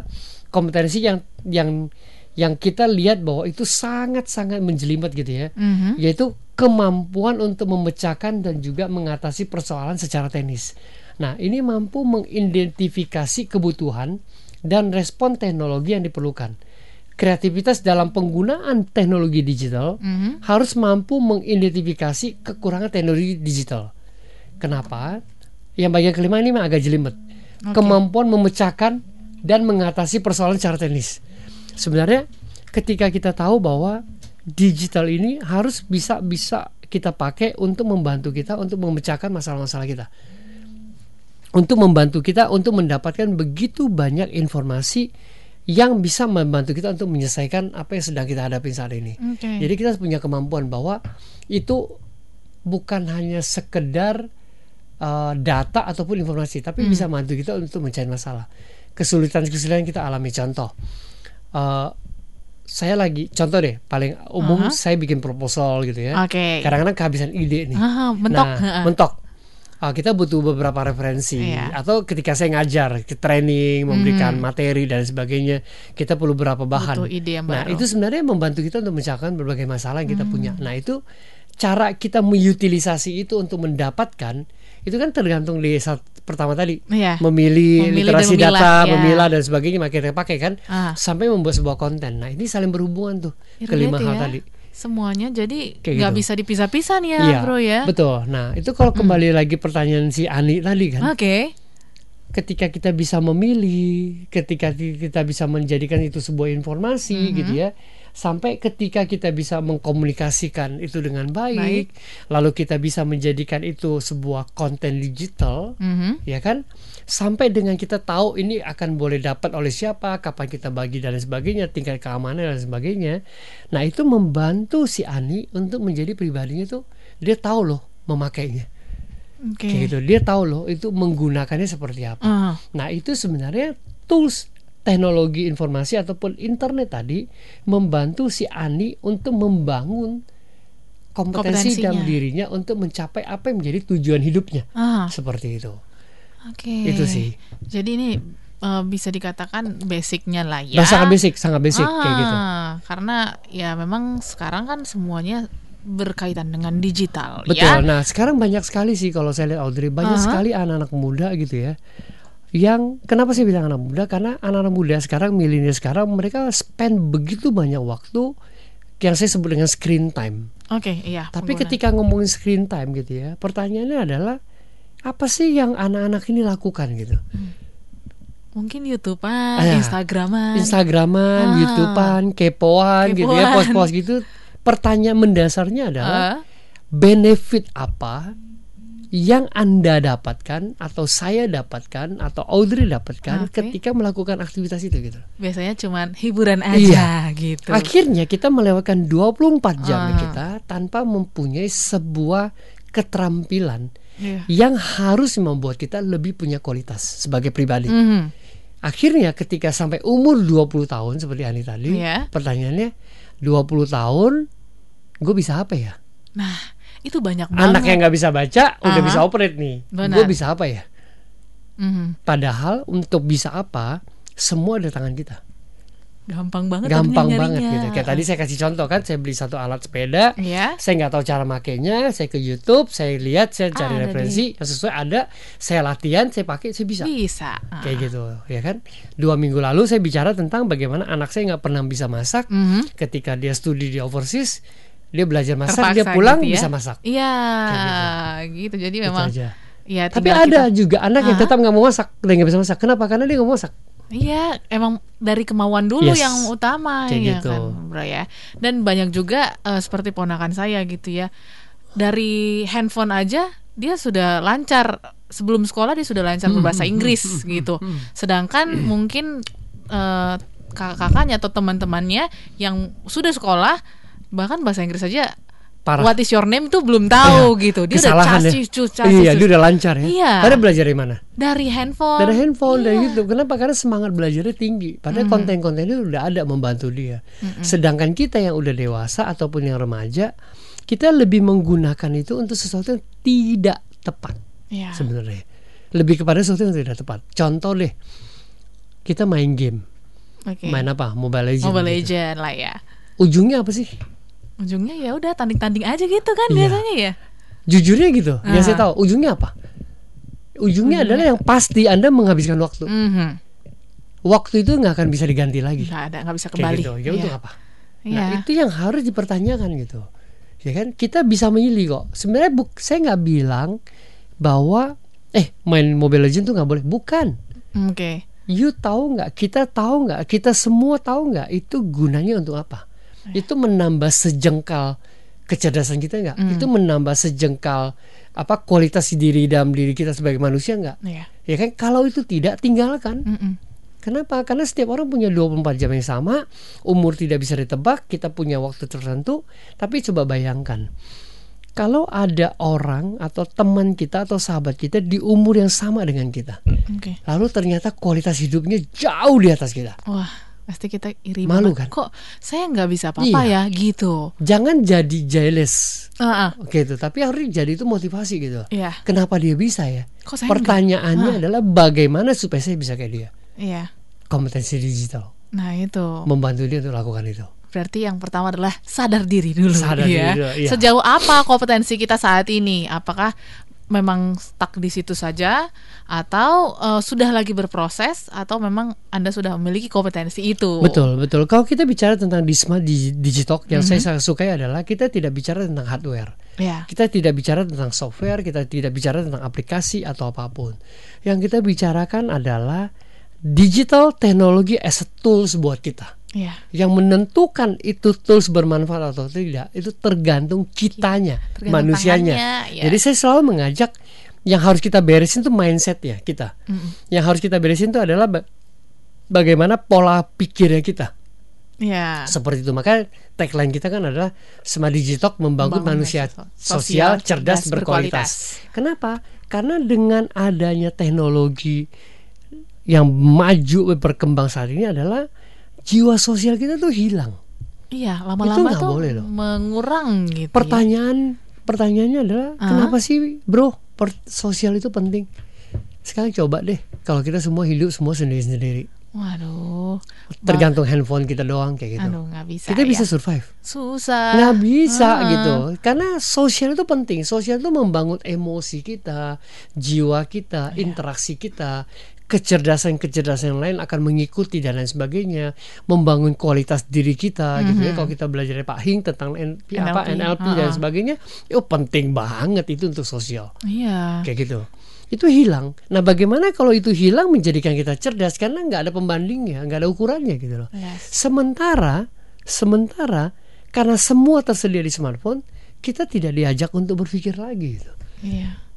kompetensi yang yang yang kita lihat bahwa itu sangat-sangat menjelimet gitu ya, mm-hmm. yaitu kemampuan untuk memecahkan dan juga mengatasi persoalan secara teknis. Nah, ini mampu mengidentifikasi kebutuhan dan respon teknologi yang diperlukan kreativitas dalam penggunaan teknologi digital mm-hmm. harus mampu mengidentifikasi kekurangan teknologi digital. Kenapa? Yang bagian kelima ini memang agak jelimet. Okay. Kemampuan memecahkan dan mengatasi persoalan secara teknis. Sebenarnya ketika kita tahu bahwa digital ini harus bisa bisa kita pakai untuk membantu kita untuk memecahkan masalah-masalah kita. Untuk membantu kita untuk mendapatkan begitu banyak informasi yang bisa membantu kita untuk menyelesaikan apa yang sedang kita hadapi saat ini. Okay. Jadi kita punya kemampuan bahwa itu bukan hanya sekedar uh, data ataupun informasi, tapi hmm. bisa membantu kita untuk mencari masalah. Kesulitan-kesulitan kita alami contoh. Uh, saya lagi contoh deh paling umum uh -huh. saya bikin proposal gitu ya. Okay. Kadang-kadang kehabisan ide nih. Uh -huh, mentok. Nah, mentok uh, kita butuh beberapa referensi iya. atau ketika saya ngajar ke training memberikan hmm. materi dan sebagainya kita perlu beberapa bahan. ide yang nah itu sebenarnya membantu kita untuk mencahkan berbagai masalah yang kita hmm. punya. Nah itu cara kita mengutilisasi itu untuk mendapatkan itu kan tergantung di saat pertama tadi iya. memilih, memilih literasi data, ya. memilah dan sebagainya makanya kita pakai kan ah. sampai membuat sebuah konten. Nah ini saling berhubungan tuh ya, kelima hal ya. tadi semuanya jadi nggak gitu. bisa dipisah-pisah nih ya, ya bro ya betul nah itu kalau kembali hmm. lagi pertanyaan si Ani tadi kan oke okay. ketika kita bisa memilih ketika kita bisa menjadikan itu sebuah informasi -hmm. gitu ya sampai ketika kita bisa mengkomunikasikan itu dengan baik, baik. lalu kita bisa menjadikan itu sebuah konten digital -hmm. ya kan sampai dengan kita tahu ini akan boleh dapat oleh siapa, kapan kita bagi dan sebagainya, tingkat keamanan dan sebagainya. Nah itu membantu si Ani untuk menjadi pribadinya tuh dia tahu loh memakainya. Okay. Kayak gitu. Dia tahu loh itu menggunakannya seperti apa. Uh. Nah itu sebenarnya tools teknologi informasi ataupun internet tadi membantu si Ani untuk membangun kompetensi dalam dirinya untuk mencapai apa yang menjadi tujuan hidupnya. Uh. Seperti itu. Oke. Okay. Itu sih. Jadi ini uh, bisa dikatakan basicnya lah ya. sangat basic, sangat basic ah, kayak gitu. Karena ya memang sekarang kan semuanya berkaitan dengan digital Betul. ya. Betul. Nah, sekarang banyak sekali sih kalau saya lihat Audrey, banyak uh -huh. sekali anak-anak muda gitu ya. Yang kenapa sih bilang anak muda? Karena anak-anak muda sekarang milenial sekarang mereka spend begitu banyak waktu yang saya sebut dengan screen time. Oke, okay, iya. Tapi pengguna. ketika ngomongin screen time gitu ya, pertanyaannya adalah apa sih yang anak-anak ini lakukan gitu hmm. mungkin YouTubean, ah, Instagraman, Instagraman, ah. YouTubean, kepoan, kepoan gitu ya, post-post gitu. Pertanyaan mendasarnya adalah uh. benefit apa yang Anda dapatkan atau saya dapatkan atau Audrey dapatkan okay. ketika melakukan aktivitas itu gitu. Biasanya cuma hiburan aja iya. gitu. Akhirnya kita melewatkan 24 jam uh. kita tanpa mempunyai sebuah keterampilan yeah. yang harus membuat kita lebih punya kualitas sebagai pribadi. Mm -hmm. Akhirnya ketika sampai umur 20 tahun seperti Ani tadi, yeah. pertanyaannya 20 tahun gue bisa apa ya? Nah, itu banyak banget. Anak yang nggak bisa baca uh -huh. udah bisa operate nih. Gue bisa apa ya? Mm -hmm. Padahal untuk bisa apa, semua ada tangan kita gampang banget gampang banget gitu kayak tadi saya kasih contoh kan saya beli satu alat sepeda ya. saya nggak tahu cara makainya saya ke YouTube saya lihat saya cari ah, referensi yang sesuai ada saya latihan saya pakai saya bisa bisa ah. kayak gitu ya kan dua minggu lalu saya bicara tentang bagaimana anak saya nggak pernah bisa masak mm -hmm. ketika dia studi di overseas dia belajar masak Terpaksa dia pulang gitu ya? bisa masak iya gitu. gitu jadi memang Ya, Tapi ada kita... juga anak yang tetap nggak mau masak, dan nggak bisa masak. Kenapa? Karena dia nggak mau masak. Iya, emang dari kemauan dulu yes. yang utama Kayak ya gitu. kan, bro ya. Dan banyak juga uh, seperti ponakan saya gitu ya. Dari handphone aja dia sudah lancar sebelum sekolah dia sudah lancar berbahasa hmm, hmm, Inggris hmm, gitu. Sedangkan mungkin uh, kakak-kakaknya atau teman-temannya yang sudah sekolah bahkan bahasa Inggris saja Parah. What is your name tuh belum tahu iya, gitu. Dia Kesalahan udah cacis, ya. Iya, dia udah lancar ya. Iya. Karena belajar dari mana? Dari handphone. Dari handphone, iya. dari YouTube. Kenapa? Karena semangat belajarnya tinggi. Padahal mm. konten-kontennya udah ada membantu dia. Mm -mm. Sedangkan kita yang udah dewasa ataupun yang remaja, kita lebih menggunakan itu untuk sesuatu yang tidak tepat. Yeah. Sebenarnya. Lebih kepada sesuatu yang tidak tepat. Contoh deh. Kita main game. Okay. Main apa? Mobile Legend. Mobile gitu. Legend lah ya. Ujungnya apa sih? Ujungnya ya udah tanding-tanding aja gitu kan iya. biasanya ya? Jujurnya gitu. Uh. ya saya tahu ujungnya apa? Ujungnya, ujungnya. adalah yang pasti anda menghabiskan waktu. Mm -hmm. waktu itu nggak akan bisa diganti lagi. Nggak ada nggak bisa kembali. gitu. ya untuk iya. apa? Nah yeah. itu yang harus dipertanyakan gitu. Ya kan? Kita bisa memilih kok. Sebenarnya buk saya nggak bilang bahwa eh main Mobile Legend tuh nggak boleh. Bukan. Oke. Okay. you tahu nggak? Kita tahu nggak? Kita semua tahu nggak? Itu gunanya untuk apa itu menambah sejengkal kecerdasan kita nggak? Mm. Itu menambah sejengkal apa kualitas diri dalam diri kita sebagai manusia nggak? Yeah. Ya kan kalau itu tidak tinggalkan. Mm -mm. Kenapa? Karena setiap orang punya 24 jam yang sama, umur tidak bisa ditebak, kita punya waktu tertentu, tapi coba bayangkan. Kalau ada orang atau teman kita atau sahabat kita di umur yang sama dengan kita. Okay. Lalu ternyata kualitas hidupnya jauh di atas kita. Wah pasti kita iri malu banget. kan kok saya nggak bisa apa-apa iya. ya gitu jangan jadi jealous uh -uh. gitu tapi harus jadi itu motivasi gitu iya. kenapa dia bisa ya kok saya pertanyaannya adalah bagaimana supaya saya bisa kayak dia iya. kompetensi digital nah itu membantu dia untuk lakukan itu Berarti yang pertama adalah sadar diri dulu. Sadar ya. diri dulu. Iya. Sejauh apa kompetensi kita saat ini? Apakah memang stuck di situ saja atau uh, sudah lagi berproses atau memang Anda sudah memiliki kompetensi itu. Betul, betul. Kalau kita bicara tentang Disma di Digitalk yang mm -hmm. saya sukai adalah kita tidak bicara tentang hardware. Yeah. Kita tidak bicara tentang software, kita tidak bicara tentang aplikasi atau apa pun. Yang kita bicarakan adalah digital teknologi as a tools buat kita. Yeah. Yang menentukan itu tools bermanfaat atau tidak itu tergantung kitanya, tergantung manusianya. ya. Jadi saya selalu mengajak yang harus kita beresin itu mindset ya kita. Mm -mm. Yang harus kita beresin itu adalah bagaimana pola pikirnya kita. Ya. Seperti itu maka tagline kita kan adalah Smart Digital membangun, membangun manusia sosial, sosial cerdas, cerdas berkualitas. berkualitas. Kenapa? Karena dengan adanya teknologi yang maju berkembang saat ini adalah jiwa sosial kita tuh hilang. Iya, lama-lama tuh boleh loh. mengurang gitu. Ya. Pertanyaan ya. pertanyaannya adalah uh kenapa sih, Bro? Per sosial itu penting. Sekarang coba deh kalau kita semua hidup semua sendiri-sendiri. Waduh. Tergantung handphone kita doang kayak gitu. Aduh, gak bisa. Kita ya. bisa survive. Susah. Nggak bisa uh. gitu. Karena sosial itu penting. Sosial itu membangun emosi kita, jiwa kita, yeah. interaksi kita kecerdasan-kecerdasan yang lain akan mengikuti dan lain sebagainya, membangun kualitas diri kita mm-hmm. gitu ya. Mhm. Kalau kita belajar dari Pak Hing tentang NLP, apa NLP uh-huh. dan sebagainya, itu penting banget itu untuk sosial. Iya. Kayak gitu. Itu hilang. Nah, bagaimana kalau itu hilang menjadikan kita cerdas karena nggak ada pembandingnya, nggak ada ukurannya gitu loh. Yes. Sementara, sementara karena semua tersedia di smartphone, kita tidak diajak untuk berpikir lagi gitu. Iya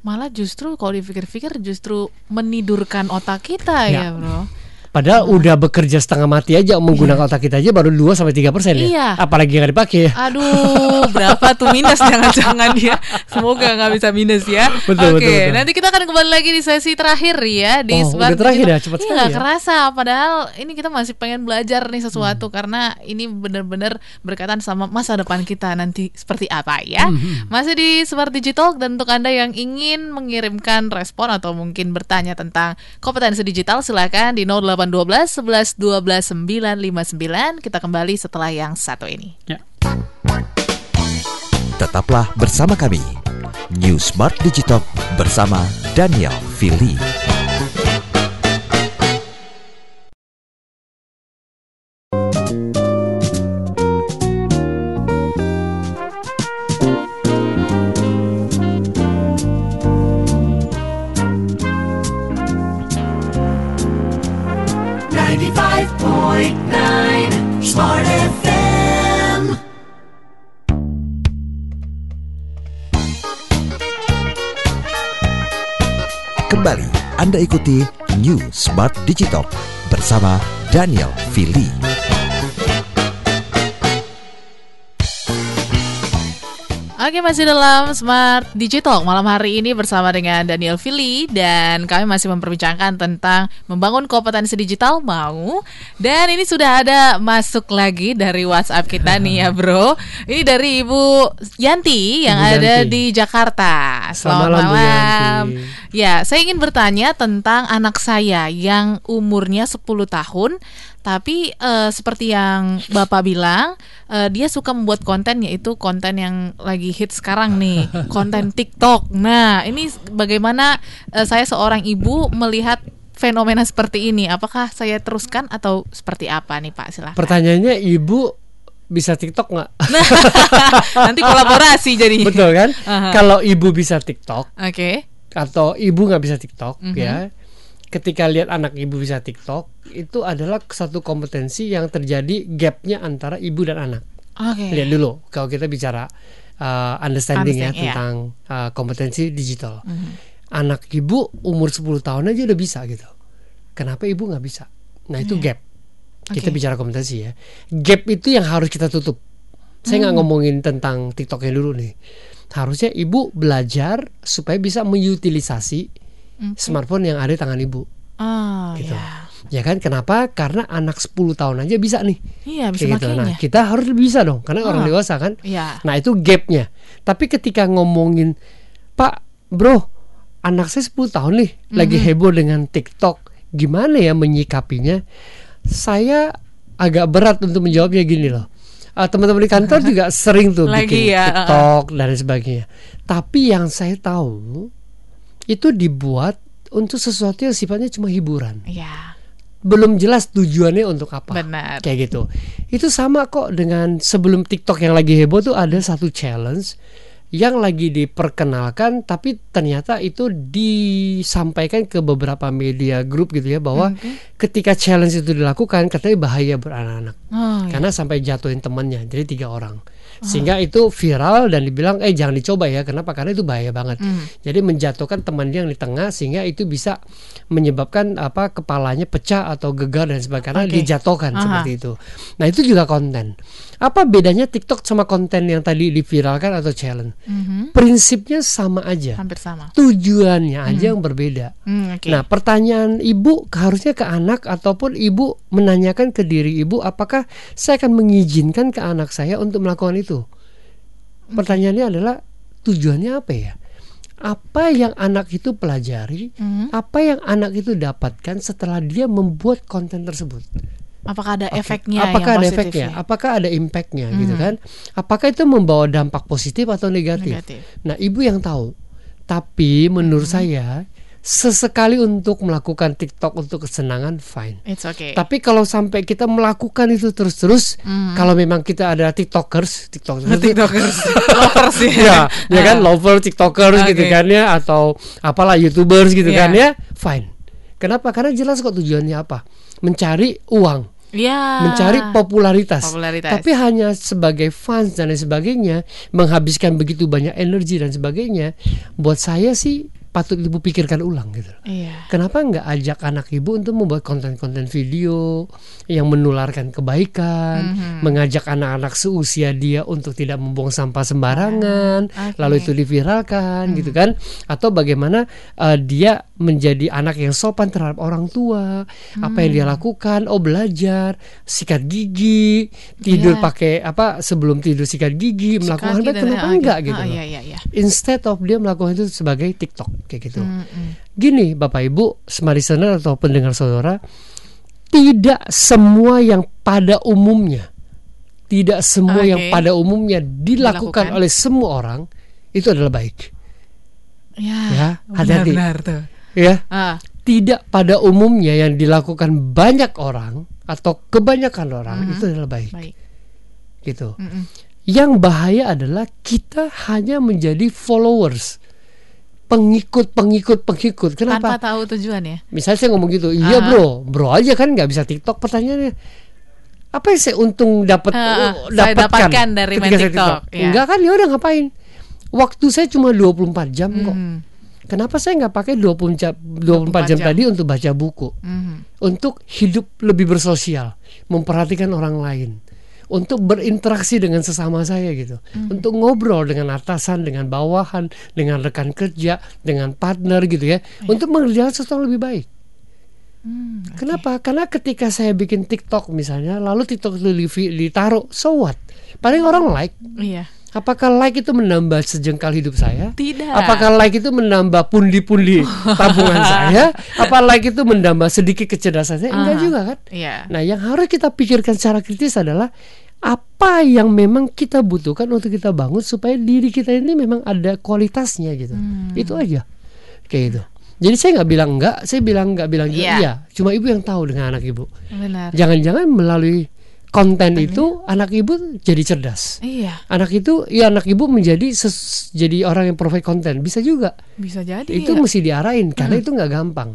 malah justru kalau dipikir-pikir justru menidurkan otak kita ya, ya. bro Padahal nah. udah bekerja setengah mati aja menggunakan iya. otak kita aja baru 2 sampai tiga persen ya. Iya. Apalagi nggak dipakai. Aduh, berapa tuh minus jangan-jangan ya. Semoga nggak bisa minus ya. Betul, Oke, betul, betul. nanti kita akan kembali lagi di sesi terakhir ya di oh, udah terakhir ya, cepat iya, sekali. ya. kerasa padahal ini kita masih pengen belajar nih sesuatu hmm. karena ini benar-benar berkaitan sama masa depan kita nanti seperti apa ya. Hmm. Masih di Smart Digital dan untuk Anda yang ingin mengirimkan respon atau mungkin bertanya tentang kompetensi digital silakan di 08 0812 11 12 959. Kita kembali setelah yang satu ini. Ya. Tetaplah bersama kami. New Smart Digital bersama Daniel Fili. Kembali Anda ikuti New Smart Digital bersama Daniel Fili. Oke masih dalam Smart Digital malam hari ini bersama dengan Daniel Fili dan kami masih memperbincangkan tentang membangun kompetensi digital mau. Dan ini sudah ada masuk lagi dari WhatsApp kita nih ya bro. Ini dari Ibu Yanti yang Ibu ada Yanti. di Jakarta. Selamat, selamat malam, malam. ya saya ingin bertanya tentang anak saya yang umurnya 10 tahun tapi uh, seperti yang Bapak bilang, uh, dia suka membuat konten yaitu konten yang lagi hit sekarang nih, konten TikTok. Nah, ini bagaimana uh, saya seorang ibu melihat fenomena seperti ini? Apakah saya teruskan atau seperti apa nih Pak? Silahkan. Pertanyaannya ibu bisa TikTok nggak? Nanti kolaborasi jadi. Betul kan? Uh -huh. Kalau ibu bisa TikTok, oke. Okay. Atau ibu nggak bisa TikTok, uh mhm. -huh. ya ketika lihat anak ibu bisa TikTok itu adalah satu kompetensi yang terjadi gapnya antara ibu dan anak. Okay. Lihat dulu kalau kita bicara uh, understanding, ya iya. tentang uh, kompetensi digital. Mm -hmm. Anak ibu umur 10 tahun aja udah bisa gitu. Kenapa ibu nggak bisa? Nah itu yeah. gap. Kita bicara kompetensi ya. Gap itu yang harus kita tutup. Saya nggak mm. ngomongin tentang TikToknya dulu nih. Harusnya ibu belajar supaya bisa mengutilisasi okay. smartphone yang ada di tangan ibu. Oh, gitu. Ya. ya kan kenapa? Karena anak 10 tahun aja bisa nih. Iya, bisa gitu. Nah, kita harus bisa dong karena oh. orang dewasa kan. Iya. Nah, itu gapnya. Tapi ketika ngomongin, "Pak, Bro, anak saya 10 tahun nih mm -hmm. lagi heboh dengan TikTok. Gimana ya menyikapinya?" Saya agak berat untuk menjawabnya gini loh. Uh, teman-teman di kantor juga sering tuh Lagi bikin ya, TikTok dan sebagainya. Tapi yang saya tahu itu dibuat untuk sesuatu yang sifatnya cuma hiburan. Iya. Belum jelas tujuannya untuk apa. Benar. Kayak gitu. Itu sama kok dengan sebelum TikTok yang lagi heboh tuh ada satu challenge yang lagi diperkenalkan tapi ternyata itu disampaikan ke beberapa media grup gitu ya bahwa okay. ketika challenge itu dilakukan katanya bahaya beranak-anak oh, iya. karena sampai jatuhin temannya jadi tiga orang sehingga itu viral dan dibilang eh jangan dicoba ya kenapa karena itu bahaya banget mm. jadi menjatuhkan teman dia yang di tengah sehingga itu bisa menyebabkan apa kepalanya pecah atau gegar dan sebagainya karena okay. dijatuhkan Aha. seperti itu nah itu juga konten apa bedanya TikTok sama konten yang tadi diviralkan atau challenge mm-hmm. prinsipnya sama aja hampir sama tujuannya aja mm. yang berbeda mm, okay. nah pertanyaan ibu harusnya ke anak ataupun ibu menanyakan ke diri ibu apakah saya akan mengizinkan ke anak saya untuk melakukan itu. Pertanyaannya adalah tujuannya apa ya? Apa yang anak itu pelajari? Mm-hmm. Apa yang anak itu dapatkan setelah dia membuat konten tersebut? Apakah ada efeknya? Apakah yang ada efeknya? Apakah ada impactnya? Mm-hmm. Gitu kan? Apakah itu membawa dampak positif atau negatif? negatif. Nah, ibu yang tahu. Tapi menurut mm-hmm. saya sesekali untuk melakukan TikTok untuk kesenangan fine. It's okay. Tapi kalau sampai kita melakukan itu terus-terus, mm. kalau memang kita ada TikTokers, TikTokers, TikTokers, lovers ya. ya, ya kan, lover TikTokers okay. gitu kan ya, atau apalah YouTubers gitu yeah. kan ya, fine. Kenapa? Karena jelas kok tujuannya apa? Mencari uang. Ya. mencari popularitas. popularitas. Tapi hanya sebagai fans dan lain sebagainya, menghabiskan begitu banyak energi dan sebagainya. Buat saya sih patut ibu pikirkan ulang gitu. Iya. Kenapa nggak ajak anak ibu untuk membuat konten-konten video yang menularkan kebaikan, mm-hmm. mengajak anak-anak seusia dia untuk tidak membuang sampah sembarangan, okay. lalu itu diviralkan mm. gitu kan? Atau bagaimana uh, dia menjadi anak yang sopan terhadap orang tua, mm. apa yang dia lakukan? Oh belajar, sikat gigi, tidur yeah. pakai apa sebelum tidur sikat gigi, sikat melakukan apa? Kenapa enggak gitu? Oh, iya, iya, iya. Instead of dia melakukan itu sebagai TikTok kayak gitu. Mm -hmm. Gini Bapak Ibu, smart listener atau pendengar saudara, tidak semua yang pada umumnya, tidak semua okay. yang pada umumnya dilakukan, dilakukan oleh semua orang itu adalah baik. Ya, ya hati-hati. tuh. Ya, ah. tidak pada umumnya yang dilakukan banyak orang atau kebanyakan orang mm -hmm. itu adalah baik. baik. Gitu. Mm -mm. Yang bahaya adalah kita hanya menjadi followers pengikut pengikut. Pengikut kenapa? Tanpa tahu tujuan ya? Misalnya saya ngomong gitu iya uh bro. Bro aja kan nggak bisa tiktok pertanyaannya. Apa yang saya untung dapat uh, dapatkan dapatkan dari main TikTok, TikTok. Ya. enggak kan? Ya udah ngapain? Waktu saya cuma 24 jam kok. Hmm. Kenapa saya nggak pakai 20 jam, 24 jam, jam? tadi untuk baca buku? Mm-hmm. Untuk hidup lebih bersosial, memperhatikan orang lain, untuk berinteraksi dengan sesama saya gitu, mm-hmm. untuk ngobrol dengan atasan, dengan bawahan, dengan rekan kerja, dengan partner gitu ya, yeah. untuk mengerjakan sesuatu yang lebih baik. Hmm, okay. Kenapa? Karena ketika saya bikin TikTok misalnya, lalu TikTok itu ditaruh, so what? Paling orang like. Iya. Apakah like itu menambah sejengkal hidup saya? Tidak. Apakah like itu menambah pundi-pundi tabungan saya? Apa like itu menambah sedikit kecerdasan saya? Enggak uh, juga kan? Iya. Nah, yang harus kita pikirkan secara kritis adalah apa yang memang kita butuhkan untuk kita bangun supaya diri kita ini memang ada kualitasnya gitu. Hmm. Itu aja. Kayak gitu. Jadi saya nggak bilang enggak, saya bilang nggak bilang yeah. iya. Cuma ibu yang tahu dengan anak ibu. Jangan-jangan melalui konten itu anak ibu jadi cerdas. Iya. Anak itu ya anak ibu menjadi ses, jadi orang yang provide konten bisa juga. Bisa jadi. Itu ya. mesti diarahin karena hmm. itu nggak gampang.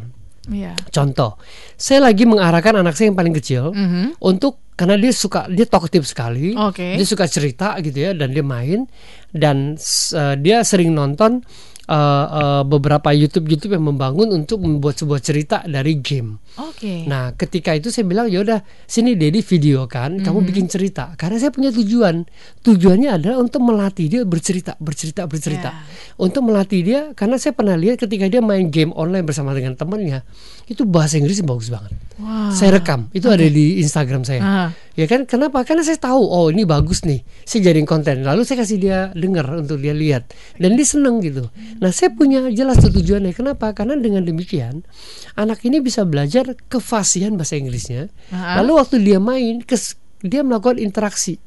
Iya. Contoh, saya lagi mengarahkan anak saya yang paling kecil mm -hmm. untuk karena dia suka dia talkative sekali, okay. dia suka cerita gitu ya dan dia main dan uh, dia sering nonton uh, uh, beberapa YouTube YouTube yang membangun untuk membuat sebuah cerita dari game. Oke. Okay. Nah, ketika itu saya bilang ya udah sini Dedi video kan, mm -hmm. kamu mhm. bikin cerita. Karena saya punya tujuan. Tujuannya adalah untuk melatih dia bercerita, bercerita, bercerita. Yeah. Untuk melatih dia karena saya pernah lihat ketika dia main game online bersama dengan temannya, itu bahasa Inggris bagus banget. Wow. Saya rekam, itu okay. ada di Instagram saya. Uh. Ya kan? Kenapa? Karena saya tahu oh ini bagus nih. Saya jadiin konten. Lalu saya kasih dia dengar untuk dia lihat dan dia seneng gitu. Nah, saya punya jelas tujuannya. Kenapa? Karena dengan demikian anak ini bisa belajar kefasihan bahasa Inggrisnya. Uh-huh. Lalu waktu dia main, kes, dia melakukan interaksi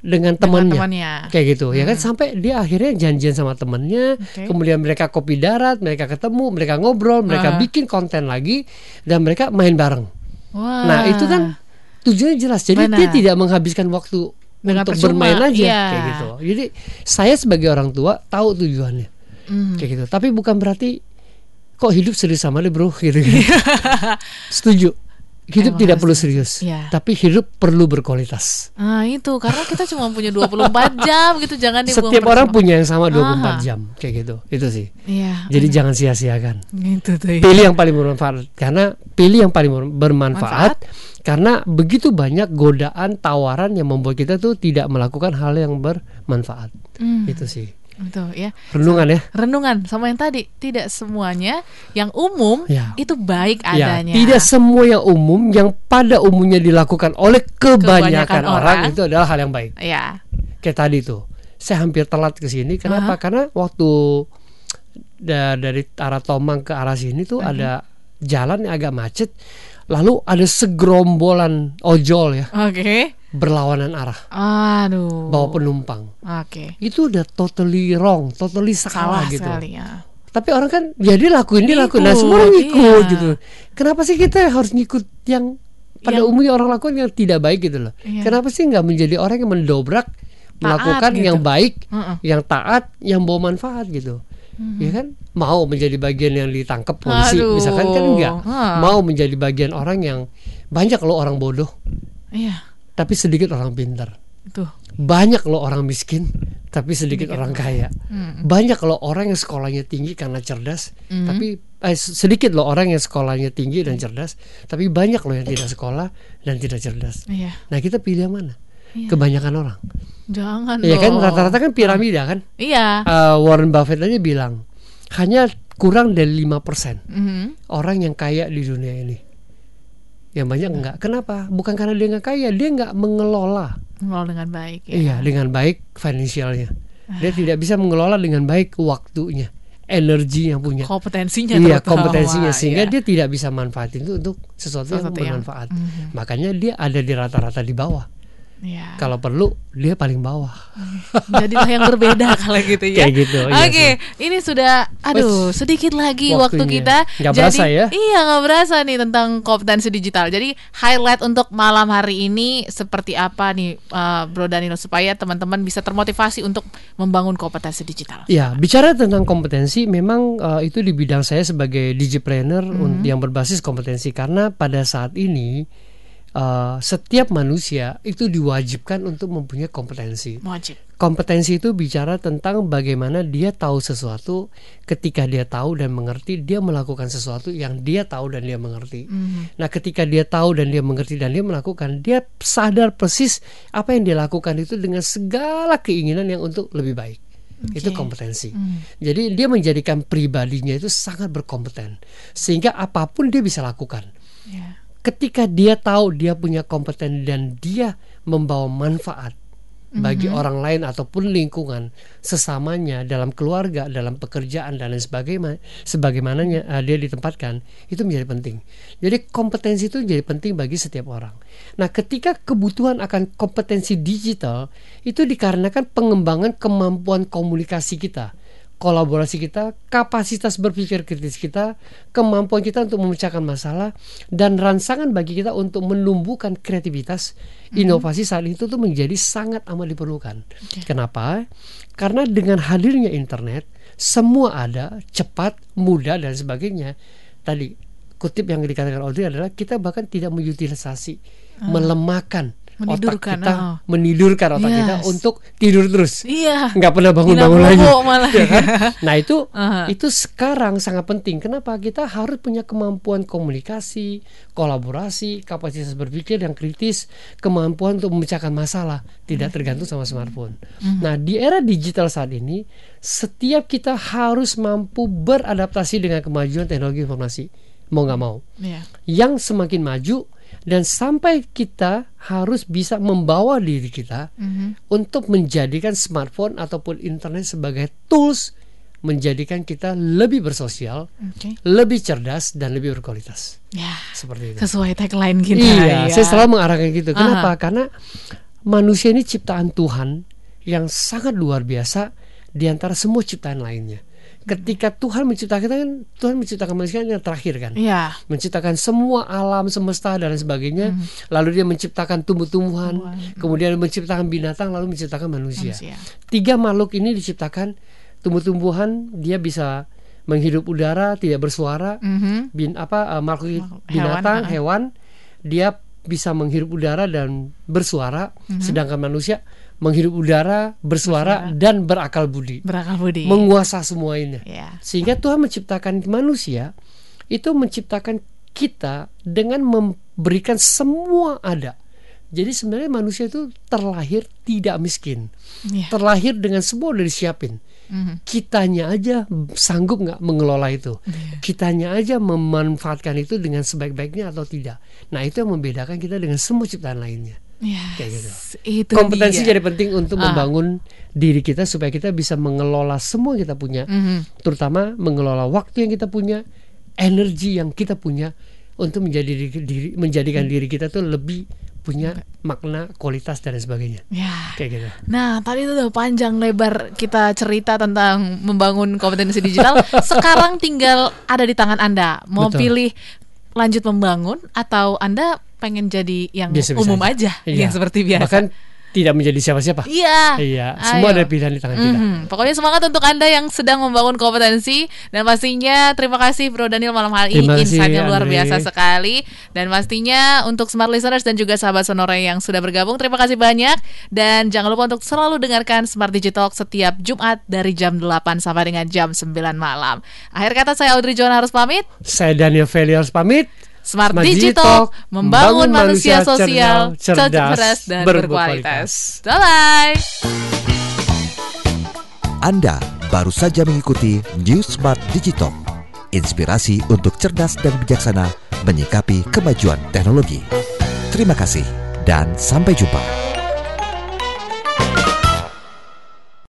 dengan temannya, kayak gitu hmm. ya kan sampai dia akhirnya janjian sama temannya okay. kemudian mereka kopi darat mereka ketemu mereka ngobrol mereka uh. bikin konten lagi dan mereka main bareng Wah. nah itu kan tujuannya jelas jadi Mana? dia tidak menghabiskan waktu untuk percuma, bermain aja iya. kayak gitu jadi saya sebagai orang tua tahu tujuannya mm. kayak gitu tapi bukan berarti kok hidup serius sama deh bro gitu, gitu. setuju hidup Emang tidak perlu serius ya. tapi hidup perlu berkualitas ah itu karena kita cuma punya 24 jam gitu jangan dibuang setiap orang punya yang sama 24 Aha. jam kayak gitu itu sih ya, jadi jangan sia-siakan itu tuh, ya. pilih yang paling bermanfaat karena pilih yang paling bermanfaat Manfaat? karena begitu banyak godaan tawaran yang membuat kita tuh tidak melakukan hal yang bermanfaat hmm. itu sih Betul ya. Renungan ya. Renungan sama yang tadi, tidak semuanya yang umum ya. itu baik ya, adanya. Tidak semua yang umum yang pada umumnya dilakukan oleh kebanyakan, kebanyakan orang, orang itu adalah hal yang baik. Ya. Kayak tadi tuh. Saya hampir telat ke sini. Kenapa? Uh -huh. Karena waktu da dari arah Tomang ke arah sini tuh uh -huh. ada jalan yang agak macet. Lalu ada segerombolan ojol ya. Oke. Okay berlawanan arah. Aduh. Bawa penumpang. Oke. Okay. Itu udah totally wrong, totally salah, salah gitu. Sekali, ya. Tapi orang kan ya dia lakuin dia lakuin. Nah semua orang ngikut iya. gitu. Kenapa sih kita harus ngikut yang pada yang, umumnya orang lakukan yang tidak baik gitu loh. Iya. Kenapa sih nggak menjadi orang yang mendobrak taat, melakukan gitu. yang baik, uh -uh. yang taat, yang bawa manfaat gitu. Mm-hmm. Ya kan mau menjadi bagian yang ditangkap polisi Aduh. misalkan kan enggak. Uh. Mau menjadi bagian orang yang banyak loh orang bodoh. Iya tapi sedikit orang pintar. Itu. Banyak loh orang miskin, tapi sedikit, sedikit orang kaya. Hmm. Banyak loh orang yang sekolahnya tinggi karena cerdas, hmm. tapi eh, sedikit loh orang yang sekolahnya tinggi dan cerdas, tapi banyak loh yang tidak sekolah dan tidak cerdas. Iya. Nah kita pilih yang mana? Iya. Kebanyakan orang. Jangan. Iya kan rata-rata kan piramida kan. Iya. Uh, Warren Buffett aja bilang hanya kurang dari lima persen mm-hmm. orang yang kaya di dunia ini yang banyak enggak. Kenapa? Bukan karena dia nggak kaya, dia nggak mengelola. Mengelola dengan baik. Ya? Iya, dengan baik finansialnya. Dia tidak bisa mengelola dengan baik waktunya, energi yang punya. Kompetensinya. Iya, kompetensinya sehingga iya. dia tidak bisa manfaatin itu untuk sesuatu, sesuatu yang bermanfaat. Yang, mm -hmm. Makanya dia ada di rata-rata di bawah. Ya. Kalau perlu dia paling bawah. Jadilah yang berbeda kalau gitu ya. Kayak gitu. Iya Oke, okay. ini sudah aduh sedikit lagi Waktunya. waktu kita. Gak Jadi, berasa ya? Iya nggak berasa nih tentang kompetensi digital. Jadi highlight untuk malam hari ini seperti apa nih uh, Bro Danilo supaya teman-teman bisa termotivasi untuk membangun kompetensi digital. Ya bicara tentang kompetensi, memang uh, itu di bidang saya sebagai digipreneur mm -hmm. yang berbasis kompetensi karena pada saat ini uh, setiap manusia itu diwajibkan untuk mempunyai kompetensi. Wajib. Kompetensi itu bicara tentang bagaimana dia tahu sesuatu, ketika dia tahu dan mengerti, dia melakukan sesuatu yang dia tahu dan dia mengerti. Mm. Nah, ketika dia tahu dan dia mengerti dan dia melakukan, dia sadar persis apa yang dia lakukan itu dengan segala keinginan yang untuk lebih baik. Okay. Itu kompetensi. Mm. Jadi dia menjadikan pribadinya itu sangat berkompeten, sehingga apa pun dia bisa lakukan. Ketika dia tahu dia punya kompeten dan dia membawa manfaat bagi mm -hmm. orang lain ataupun lingkungan sesamanya dalam keluarga, dalam pekerjaan dan lain sebagainya, sebagaimananya uh, dia ditempatkan itu menjadi penting. Jadi kompetensi itu menjadi penting bagi setiap orang. Nah, ketika kebutuhan akan kompetensi digital itu dikarenakan pengembangan kemampuan komunikasi kita kolaborasi kita, kapasitas berpikir kritis kita, kemampuan kita untuk memecahkan masalah, dan rangsangan bagi kita untuk menumbuhkan kreativitas, mm-hmm. inovasi saat itu tuh menjadi sangat amat diperlukan. Okay. Kenapa? Karena dengan hadirnya internet, semua ada, cepat, mudah dan sebagainya. Tadi kutip yang dikatakan Audrey adalah kita bahkan tidak mengutilisasi, uh. melemahkan menidurkan otak kita oh. menidurkan otak yes. kita untuk tidur terus iya nggak pernah bangun-bangun lagi malah. Ya kan? nah itu uh-huh. itu sekarang sangat penting kenapa kita harus punya kemampuan komunikasi kolaborasi kapasitas berpikir yang kritis kemampuan untuk memecahkan masalah tidak tergantung sama smartphone uh-huh. nah di era digital saat ini setiap kita harus mampu beradaptasi dengan kemajuan teknologi informasi mau nggak mau yeah. yang semakin maju dan sampai kita harus bisa membawa diri kita mm-hmm. untuk menjadikan smartphone ataupun internet sebagai tools menjadikan kita lebih bersosial, okay. lebih cerdas dan lebih berkualitas. Ya, seperti itu. Sesuai tagline kita. Iya, ya. saya selalu mengarahkan gitu. Kenapa? Aha. Karena manusia ini ciptaan Tuhan yang sangat luar biasa di antara semua ciptaan lainnya ketika Tuhan menciptakan kita kan Tuhan menciptakan manusia yang terakhir kan ya. menciptakan semua alam semesta dan sebagainya hmm. lalu dia menciptakan tumbuh-tumbuhan kemudian menciptakan binatang lalu menciptakan manusia. manusia tiga makhluk ini diciptakan tumbuh-tumbuhan dia bisa menghirup udara tidak bersuara mm-hmm. bin apa uh, makhluk binatang hewan, hewan dia bisa menghirup udara dan bersuara mm-hmm. sedangkan manusia menghirup udara, bersuara, bersuara. dan berakal budi. Berakal budi. Menguasai semua ini. Yeah. Sehingga Tuhan menciptakan manusia itu menciptakan kita dengan memberikan semua ada. Jadi sebenarnya manusia itu terlahir tidak miskin, yeah. terlahir dengan semua udah disiapin. Mm-hmm. Kitanya aja sanggup nggak mengelola itu, yeah. kitanya aja memanfaatkan itu dengan sebaik-baiknya atau tidak. Nah itu yang membedakan kita dengan semua ciptaan lainnya. Yes, kayak gitu. Itu Kompetensi dia. jadi penting untuk ah. membangun diri kita supaya kita bisa mengelola semua yang kita punya, mm -hmm. terutama mengelola waktu yang kita punya, energi yang kita punya untuk menjadi diri, diri menjadikan mm. diri kita tuh lebih punya makna, kualitas dan sebagainya. Ya. Kayak gitu. Nah, tadi itu udah panjang lebar kita cerita tentang membangun kompetensi digital. Sekarang tinggal ada di tangan Anda. Mau Betul. pilih lanjut membangun atau Anda pengen jadi yang biasa -biasa umum aja, aja iya. yang seperti biasa. Bahkan tidak menjadi siapa-siapa. Iya. Iya. Semua ada pilihan di tangan mm -hmm. kita. Pokoknya semangat untuk anda yang sedang membangun kompetensi dan pastinya terima kasih Bro Daniel malam hari ini insightnya luar biasa sekali dan pastinya untuk smart listeners dan juga sahabat sonora yang sudah bergabung terima kasih banyak dan jangan lupa untuk selalu dengarkan Smart Digital setiap Jumat dari jam 8 sampai dengan jam 9 malam. Akhir kata saya Audrey John harus pamit. Saya Daniel Feli harus pamit. Smart, Smart Digital, membangun manusia sosial, cerdas, cerdas dan berkualitas. Bye bye. Anda baru saja mengikuti News Smart Digital, inspirasi untuk cerdas dan bijaksana menyikapi kemajuan teknologi. Terima kasih dan sampai jumpa.